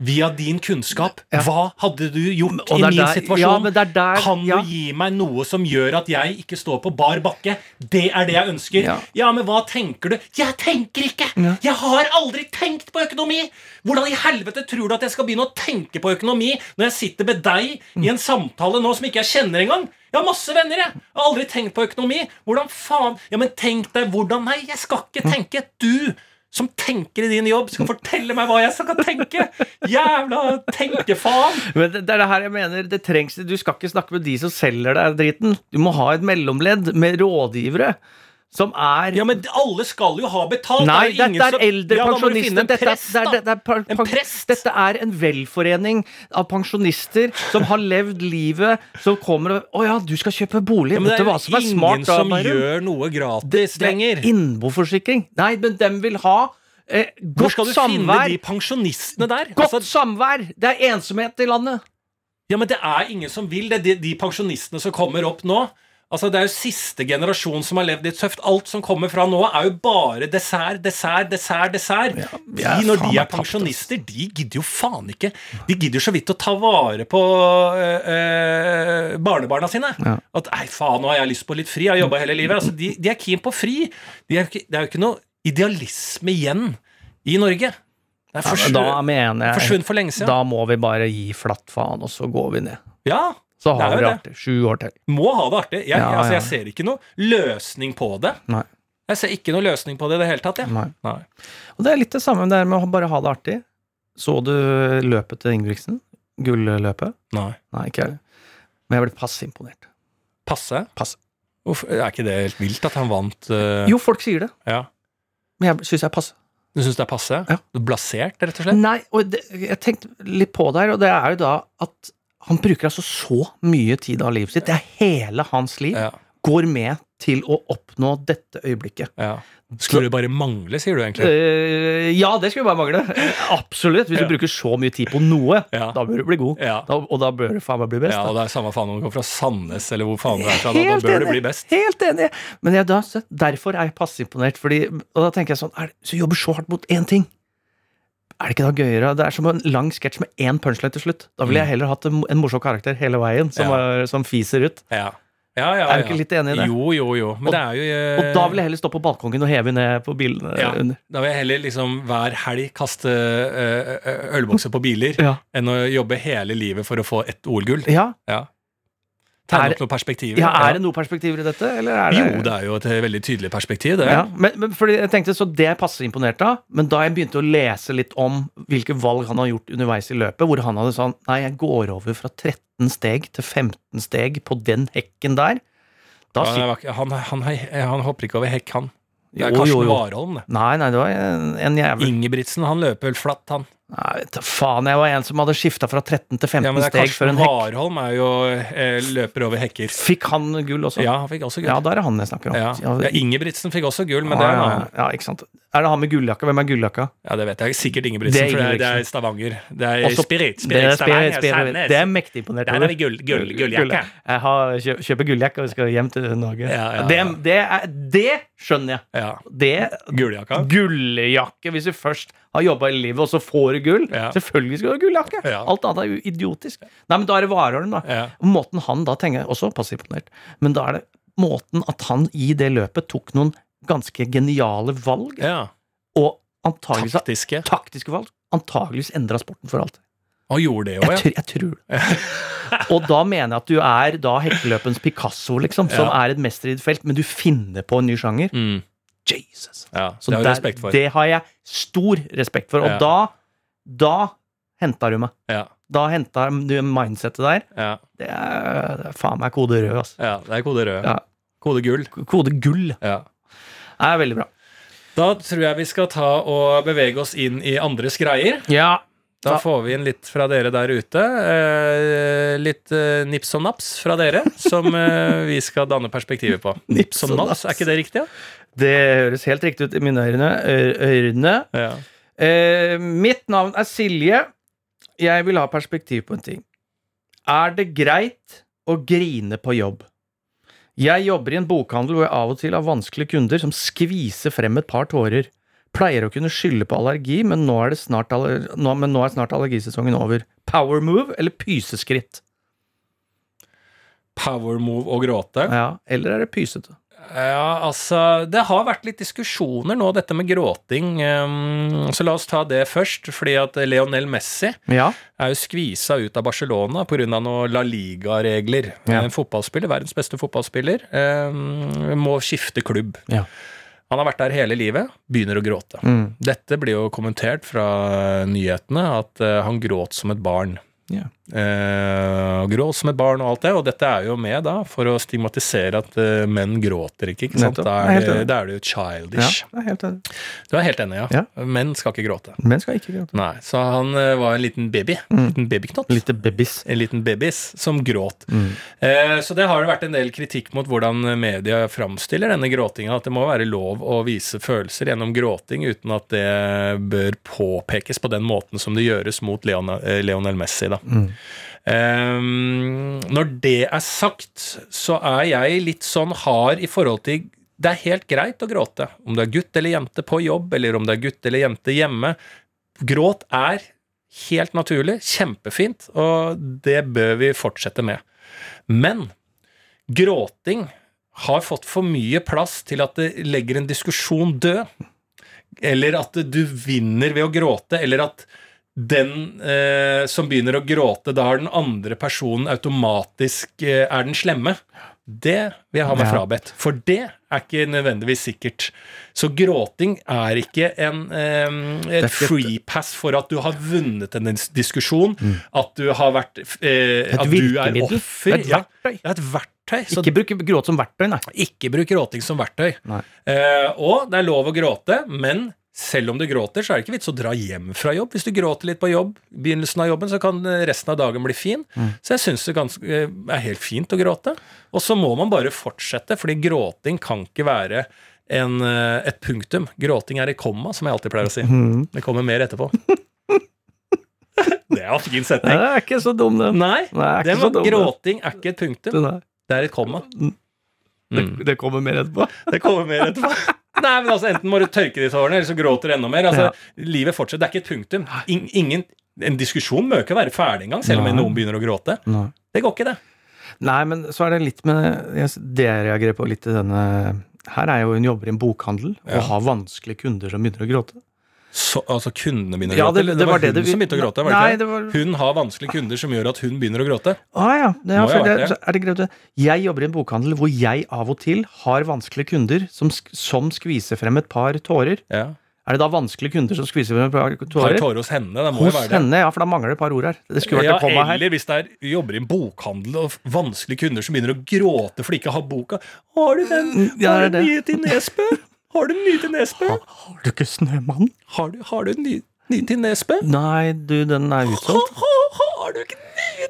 via din kunnskap, Ja. hva hadde du gjort i min der- situasjon? ja, er der- kan ja. du gi meg noe som gjør at jeg ikke står på bar bakke? Det er det jeg ønsker. Ja. Men hva tenker du? Jeg tenker ikke! Jeg har aldri tenkt på økonomi! Hvordan i helvete tror du at jeg skal begynne å tenke på økonomi når jeg sitter med deg i en samtale nå som ikke jeg kjenner engang? Jeg har masse venner, jeg. Jeg har aldri tenkt på økonomi. Hvordan faen? Ja, men tenk deg hvordan Nei, jeg skal ikke tenke. Du som tenker i din jobb, skal fortelle meg hva jeg skal tenke! Jævla tenkefaen! Men det, det er det her jeg mener. Det trengs, du skal ikke snakke med de som selger deg dritten. Du må ha et mellomledd med rådgivere som er Ja, men alle skal jo ha betalt. Nei, Det er dette er eldre pensjonister. Ja, Dette, er- det er- det er par- En prest. Dette er en velforening av pensjonister som har levd livet, som kommer og Å ja, du skal kjøpe bolig. Ja, men Vet det du hva som er ingen smart da, som gjør noe gratis Det er lenger. innboforsikring. Nei, men dem vil ha eh, Hvor godt skal du samvær. finne de pensjonistene der? Godt Altså, samvær! Det er ensomhet i landet. ja, men det er ingen som vil det. De, de pensjonistene som kommer opp nå Altså, Det er jo siste generasjon som har levd litt tøft. Alt som kommer fra nå, er jo bare dessert, dessert, dessert. dessert. er de, når de er ass. pensjonister, de gidder jo faen ikke. De gidder så vidt å ta vare på øh, øh, barnebarna sine. Ja. At nei, faen, nå har jeg lyst på litt fri. Jeg har jobba hele livet. Altså, de, de er keen på fri. De er, det er jo ikke noe idealisme igjen i Norge. Det er forsvunnet ja, for lenge siden. Da må vi bare gi flatt faen, og så går vi ned. Ja, Så har vi det artig. Sju år til. må ha det artig. Jeg, Ja, altså, jeg ser ikke noe løsning på det. Nei. Jeg ser ikke noe løsning på det i det hele tatt. Ja. Nei. Nei. Og det er litt det samme der med å bare ha det artig. Så du løpet til Ingebrigtsen? Gulløpet? Nei. Nei, ikke jeg. Men jeg ble passe imponert. Passe? Passe. Uff, er ikke det helt vilt at han vant uh... Jo, folk sier det, Ja. men jeg syns jeg er passe. Du syns det er passe? Ja. Blasert, rett og slett? Nei, og det, jeg tenkte litt på det her, og det er jo da at han bruker altså så mye tid av livet sitt. Det er hele hans liv. Ja. Går med til å oppnå dette øyeblikket. ja. Skulle det bare mangle, sier du egentlig? Uh, ja, det skulle bare mangle. Absolutt. Hvis Ja. du bruker så mye tid på noe, Ja. da bør du bli god. Da, og da bør du faen meg bli best. ja, og det er samme faen om du kommer fra Sandnes eller hvor faen du er fra. Da, da bør du bli best. Helt enig. Men jeg, da, derfor er jeg passe imponert. Fordi, og da tenker jeg sånn er det, Så jobber så hardt mot én ting. Er det ikke da gøyere? Det er som en lang sketsj med én punchline til slutt. Da ville jeg heller hatt en, en morsom karakter hele veien, som, Mm. Ja. var, som fiser ut. Ja. Ja, ja, Er du ikke litt enig i det? Jo, jo, jo. Men Og- det er jo eh, Og da vil jeg heller stå på balkongen og heve ned på bilene ja, under. Da vil jeg heller liksom hver helg kaste eh, eh, ølbokser på biler Ja. enn å jobbe hele livet for å få ett OL-gull. Ja. Ja. Tegne opp noen perspektiver. ja, er det noen perspektiver i dette, eller det Jo, det er jo et veldig tydelig perspektiv, det. Ja, men, men fordi jeg tenkte, så det passer imponert av, men da jeg begynte å lese litt om hvilke valg han har gjort underveis i løpet, hvor han hadde sånn Nei, jeg går over fra 13 steg til 15 steg på den hekken der. Da Han, sitter han, han, han hopper ikke over hekk, han. Det er Jo, Karsten. Warholm, det. Nei, nei, det var en, en jævel Ingebrigtsen, han løper vel flatt, han. Nei, vet du faen, jeg var en som hadde skifta fra 13 til 15 Ja, men det er steg før en hekk. Warholm er jo eh, løper over hekker. Fikk han gull også? Ja, han fikk også gull. Ja, da er det han jeg snakker om. Ja. Ja, Ingebrigtsen fikk også gull, men ah, det er en annen. ja, ikke sant. Er det han med gulljakka? Hvem er gulljakka? Ja, det vet jeg. Sikkert Det Ingebrigtsen, for det er, det er Stavanger. Det er Også- Spirit. Det Spirit er, Stavanger, spirit, spirit, det er mektig imponert Der har vi gull, gull, gulljakke. Jeg har kjøper gulljakke og skal hjem til Norge. Ja, ja, Det, det, er, det skjønner jeg. Ja. Det Gulljakka. Gulljakke, hvis du først har jobba i livet, og så får du gull. Ja. Selvfølgelig skal du ha gulljakke! Ja. Alt annet er jo idiotisk. Nei, men da er det Warholm, da. Ja. Måten han da tenker også passe imponert, men da er det måten at han i det løpet tok noen ganske geniale valg, ja. og antageligvis Taktiske. taktiske valg, antageligvis endra sporten for alltid. Han gjorde det òg, ja. jeg tror det. Og da mener jeg at du er da hekkeløpens Picasso, liksom, som Ja. er et mester i et felt, men du finner på en ny sjanger. Mm. Jesus. ja. Så det har der- respekt for. det har jeg stor respekt for. Og Ja. da, da henta du meg. Ja. Da henta du mindsettet der. Ja. Det er, det er faen meg kode rød, altså. ja, det er kode rød. Ja. Kode gull. Kode gull. Ja. Det er veldig bra. Da tror jeg vi skal ta og bevege oss inn i andres greier. Ja. Da får vi inn litt fra dere der ute. Eh, litt eh, nips og naps fra dere, som eh, vi skal danne perspektivet på. Nips og naps, er ikke det riktig? Ja? Det høres helt riktig ut i mine ørene. Ja. Eh, mitt navn er Silje. Jeg vil ha perspektiv på en ting. Er det greit å grine på jobb? Jeg jobber i en bokhandel hvor jeg av og til har vanskelige kunder som skviser frem et par tårer. Pleier å kunne skylde på allergi, men nå er, det snart, aller, nå, men nå er snart allergisesongen over. Power move eller pyseskritt? Power move og gråte. Ja, eller er det pysete? Ja, altså Det har vært litt diskusjoner nå, dette med gråting. Så la oss ta det først. Fordi at Leonel Messi Ja. er jo skvisa ut av Barcelona pga. noen La Liga-regler. Ja. En fotballspiller, verdens beste fotballspiller, må skifte klubb. Ja. Han har vært der hele livet, begynner å gråte. Mm. Dette blir jo kommentert fra nyhetene, at eh, han gråt som et barn. Ja. Eh, grå som et barn og alt det, og dette er jo med da for å stigmatisere at uh, menn gråter ikke. ikke sant? Da er det, da er det jo ja, childish. jeg er. Du er helt enig, ja? Ja. Menn skal ikke gråte. Menn skal ikke gråte. Nei, Så han uh, var en liten baby. En liten babyknott. Lite babys. En liten babys som gråt. Mm. Eh, så det har det vært en del kritikk mot hvordan media framstiller denne gråtinga. At det må være lov å vise følelser gjennom gråting uten at det bør påpekes på den måten som det gjøres mot Leon- eh, Lionel Messi. da. Mm. Eh, når det er sagt, så er jeg litt sånn hard i forhold til Det er helt greit å gråte. Om det er gutt eller jente på jobb, eller om det er gutt eller jente hjemme. Gråt er helt naturlig, kjempefint, og det bør vi fortsette med. Men gråting har fått for mye plass til at det legger en diskusjon død. eller at du vinner ved å gråte, eller at den eh, som begynner å gråte, da har den andre personen automatisk eh, er den slemme. Det vil jeg ha meg Ja. frabedt. For det er ikke nødvendigvis sikkert. Så gråting er ikke en, eh, er et free pass for at du har vunnet en diskusjon, diskusjon, at du har vært eh, At du er offer. Et Ja, er et verktøy. Så Ikke bruke gråt som verktøy, nei. ikke bruk gråting som verktøy. Eh, og det er lov å gråte, men selv om du gråter, så er det ikke vits å dra hjem fra jobb. Hvis du gråter litt på jobb, begynnelsen av jobben, så kan eh, resten av dagen bli fin. Mm. Så jeg syns det eh, er helt fint å gråte. Og så må man bare fortsette, fordi gråting kan ikke være en, eh, et punktum. Gråting er i komma, som jeg alltid pleier å si. Mm. Det kommer mer etterpå. det var fin setning. Det er ikke så dum, den. Nei, Nei, er det var, gråting er ikke et punktum. Det er et komma. Det, Mm. det kommer mer etterpå. Det kommer mer etterpå. Nei, men altså Enten må du tørke de tårene, eller så gråter du enda mer. Altså, Livet fortsetter. Det er ikke et punktum. In, ingen, en diskusjon må jo ikke være ferdig engang, selv om Nei. noen begynner å gråte. Nei. Det går ikke, det. Nei, men så er det litt med Det jeg reagerer på litt i denne Her er jo hun jobber i en bokhandel og har vanskelige kunder som begynner å gråte. Så, altså kundene begynner å Ja, gråte? det- eller det var var det hun det- som begynte å gråte? Var Nei, det det var- Hun har vanskelige kunder som gjør at hun begynner å gråte? Ah, ja. Det, er, det, det. er det greit. Jeg jobber i en bokhandel hvor jeg av og til har vanskelige kunder som, som skviser frem et par tårer. Ja. Er det da vanskelige kunder som skviser frem et par tårer? tårer hos henne? Det må jo Hos være det. henne, ja, for da mangler det et par ord her. Det Ja, eller hvis det er jobber i en bokhandel og vanskelige kunder som begynner å gråte for de ikke har boka. Har du den? Har det du den nye til Nesbø? Har du den nye til Nesbø? Har du ikke Snømann? Har du, har du den nye, nye til Nesbø? Nei, du, den er utsolgt. Har du ikke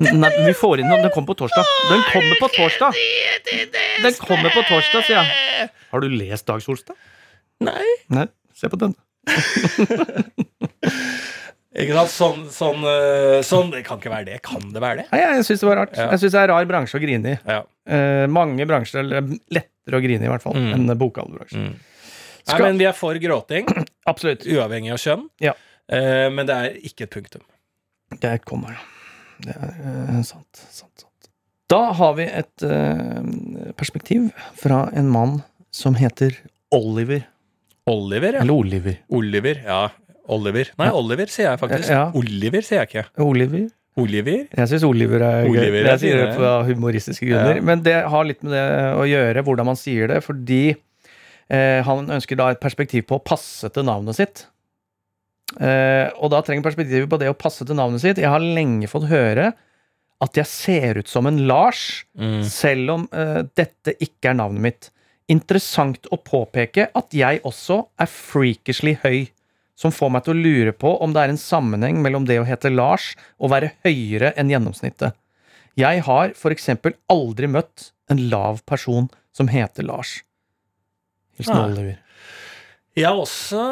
den nye Nei, vi får inn den. Den kommer på torsdag. Den kommer på torsdag! Den kommer på torsdag, sier jeg. Har du lest Dag Solstad? Nei. Nei, se på den. Ikke sant? Sånn, sånn, eh, sånn Det kan ikke være det. Kan det være det? Nei, jeg syns det var rart. Ja. Jeg syns det er rar bransje å grine i. Ja. Eh, mange bransjer er lettere å grine i, i hvert fall, Mm. enn bokhandlerbransjen. Mm. Nei, men vi er for gråting, Absolutt. uavhengig av kjønn. Ja. Eh, men det er ikke et punktum. Det er et komma, ja. Det er eh, sant, sant, sant. Da har vi et eh, perspektiv fra en mann som heter Oliver. Oliver, ja. Eller Oliver. Oliver, ja. Oliver. Nei, Ja. Oliver sier jeg faktisk. Ja. Oliver sier jeg ikke. Oliver. Oliver? Jeg syns Oliver er gøy. Oliver er Jeg sier det på humoristiske grunner. Ja. Men det har litt med det å gjøre, hvordan man sier det, fordi han ønsker da et perspektiv på å passe til navnet sitt. Eh, og da trenger perspektivet på det å passe til navnet sitt. Jeg har lenge fått høre at jeg ser ut som en Lars, Mm. selv om eh, dette ikke er navnet mitt. Interessant å påpeke at jeg også er freakishly høy, som får meg til å lure på om det er en sammenheng mellom det å hete Lars og være høyere enn gjennomsnittet. Jeg har for eksempel aldri møtt en lav person som heter Lars. Nei. Oliver. Jeg har også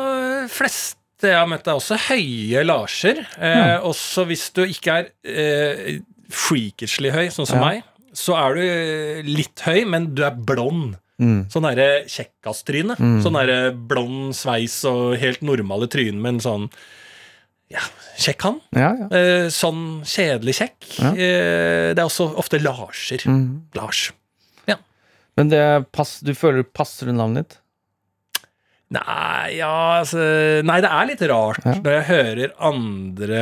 flest jeg har møtt, er også høye Larser. Eh, Også hvis du ikke er eh, freakishly høy, sånn som meg, så er du eh, litt høy, men du er blond. Mm. Sånn derre kjekkastryne. Mm. Sånn derre blond sveis og helt normale tryne men sånn ja, kjekk han. Ja, ja. Eh, sånn kjedelig kjekk. Ja. Eh, det er også ofte Larser. Mm. Lars. Men det pass, du føler passer det navnet ditt? Nei, ja, altså Nei, det er litt rart. Ja. Når jeg hører andre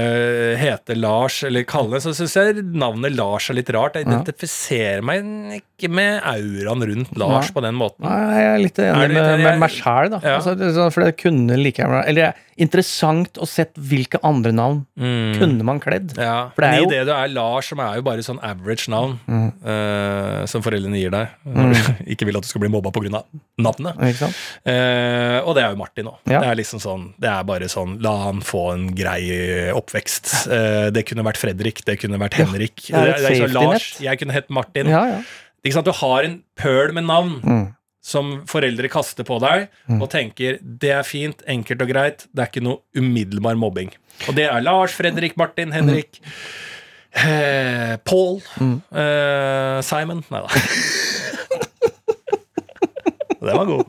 hete Lars eller kalle så syns jeg navnet Lars er litt rart. Jeg identifiserer meg ikke med auraen rundt Lars Nei. på den måten. Nei, jeg er litt enig Er med, med meg sjæl, da. Ja. Altså, det er sånn, for det kunne like gjerne Eller det er interessant å se hvilke andre navn Mm. kunne man kledd. Ja, For det er Men jo- i det du er Lars, som er jo bare sånn average navn Mm. uh, som foreldrene gir deg når du ikke vil at du skal bli mobba pga. navnet. Ikke? Eh, og det er jo Martin òg. Ja. Det er liksom sånn Det er bare sånn La han få en grei oppvekst. Uh, det kunne vært Fredrik, det kunne vært Ja, Henrik. det er et ikke sånn safety Lars. Jeg kunne hett Martin. Ja, ja. Du har en pøl med navn Mm. som foreldre kaster på deg, Mm. og tenker det er fint, enkelt og greit, det er ikke noe umiddelbar mobbing. Og det er Lars, Fredrik, Martin, Henrik, eh, Paul, Mm. eh, Simon Nei da. Den var god.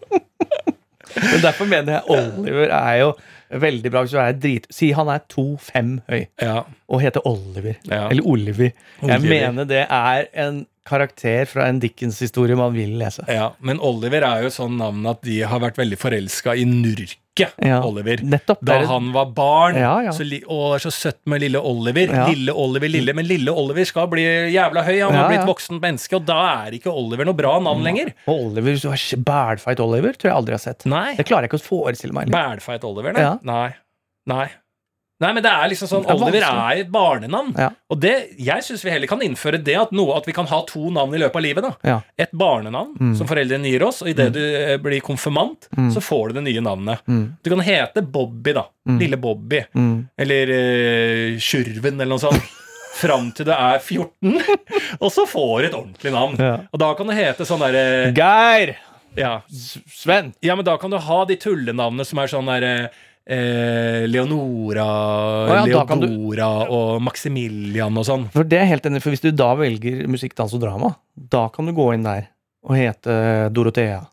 Men derfor mener jeg Oliver er jo veldig bra hvis du er drit... Si han er 2,5 høy Ja. og heter Oliver. Ja. Eller Oliver. Jeg Oliver. mener det er en karakter fra en Dickens-historie man vil lese. Ja, Men Oliver er jo sånn navn at de har vært veldig forelska i Nurke. Ja, Oliver. Nettopp. Da det han var barn. Ja, ja. Så, å, så søtt med lille Oliver. Lille Oliver, lille. Men lille Oliver skal bli jævla høy. Han har blitt voksen menneske, og da er ikke Oliver noe bra navn lenger. Oliver, så har- Oliver tror jeg aldri har sett. Nei. Det klarer jeg ikke å forestille meg. Bælfeit Oliver, nei. Nei. Nei. Nei, men det er liksom sånn er Oliver er et barnenavn. Ja. Og det, jeg syns vi heller kan innføre det at, noe, at vi kan ha to navn i løpet av livet. da Ja. Et barnenavn Mm. som foreldrene gir oss, og idet du eh, blir konfirmant, Mm. så får du det nye navnet. Mm. Du kan hete Bobby, da. Mm. Lille Bobby. Mm. Eller uh, Sjurven, eller noe sånt. Fram til du er 14, og så får du et ordentlig navn. Ja. Og da kan du hete sånn derre Geir! ja, Sven! ja, men da kan du ha de tullenavnene som er sånn derre eh, Leonora, ja, da du- Leodora og Maximilian og sånn. For det er helt enig, for hvis du da velger musikk, dans og drama, da kan du gå inn der og hete Dorothea.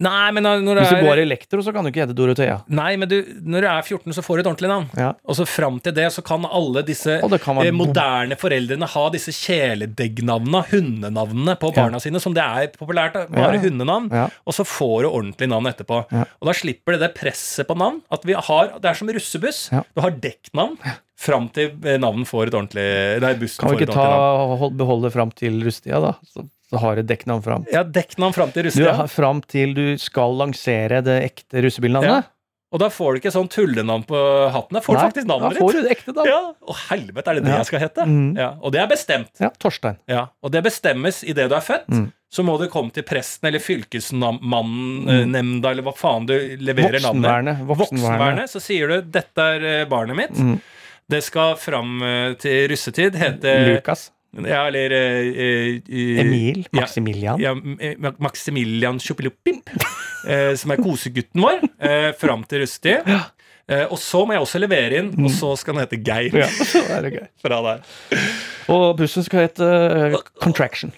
Nei, men når du Hvis du er går i elektro, så kan du ikke hete Dorothea. Nei, men du, når du er 14, så får du et ordentlig navn. Ja. Og så fram til det så kan alle disse kan være eh, moderne foreldrene ha disse kjæledeggnavna, hundenavnene, på Ja. barna sine, som det er populært. Bare Ja. hundenavn. Ja. Og så får du ordentlig navn etterpå. Ja. Og da slipper det det presset på navn. At vi har, Det er som russebuss. Ja. Du har dekknavn fram til navnet navn får et ordentlig Nei, bussen Kan vi får et ikke navn ta, vi ikke beholde det fram til russetida, da? Så, så har du dekknavn fram. Ja, dekknavn fram til Du russetida. har Fram til du skal lansere det ekte russebilnavnet? Ja. Og da får du ikke sånn tullenavn på hatten. Da får du faktisk da navnet får ditt. du det ekte, navn. Ja, Å helvete, er det det jeg skal hete? Mm. Ja, Og det er bestemt. Ja, Torstein. Ja, Og det bestemmes idet du er født. Mm. Så må du komme til presten eller fylkesmannen, eller hva faen du leverer navnet. Voksenvernet. Voksenvernet. Så sier du 'dette er eh, barnet mitt'. Mm. Det skal fram eh, til russetid. Hete Lukas. Ja, eller eh, eh, Emil. Maximilian. ja, ja Maximilian Tjoppilopimp, eh, som er kosegutten vår, eh, fram til russetid. Eh, og så må jeg også levere inn, og så skal den hete Geir. Mm. Ja, så er det gøy. Fra der. Og bussen skal hete uh, Contraction.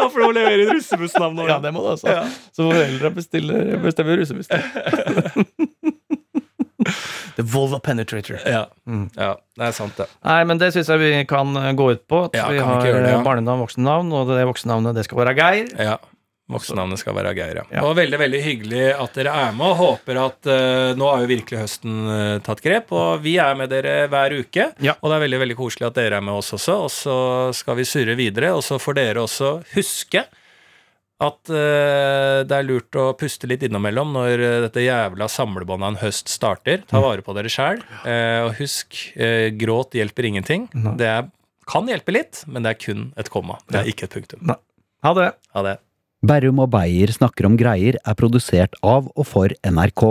Ja, for du må levere inn russebussnavn nå. Ja, det må du også. Ja. Så foreldra bestemmer russebussen. The Volva Penetrator. Ja. Mm. ja, det er sant, det. Nei, men det syns jeg vi kan eh, gå ut på. Ja, vi har ikke det, ja? eh, barnenavn, voksennavn, og det voksennavnet det skal være Geir. Ja. Voksennavnet skal være Geir, ja. Ja. Og veldig veldig hyggelig at dere er med, og håper at uh, nå har jo virkelig høsten uh, tatt grep, og vi er med dere hver uke. Ja. Og det er veldig veldig koselig at dere er med oss også, og så skal vi surre videre. Og så får dere også huske at uh, det er lurt å puste litt innimellom når eh, dette jævla samlebåndet av en høst starter. Ta vare på dere sjæl, og husk, uh, gråt hjelper ingenting. Nei. Det er, kan hjelpe litt, men det er kun et komma. Det er ikke et punktum. Ha det. Ha det. Berrum og Beyer snakker om greier er produsert av og for NRK.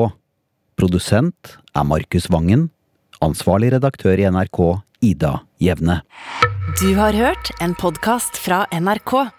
Produsent er Markus Vangen. Ansvarlig redaktør i NRK, Ida Jevne. Du har hørt en podkast fra NRK.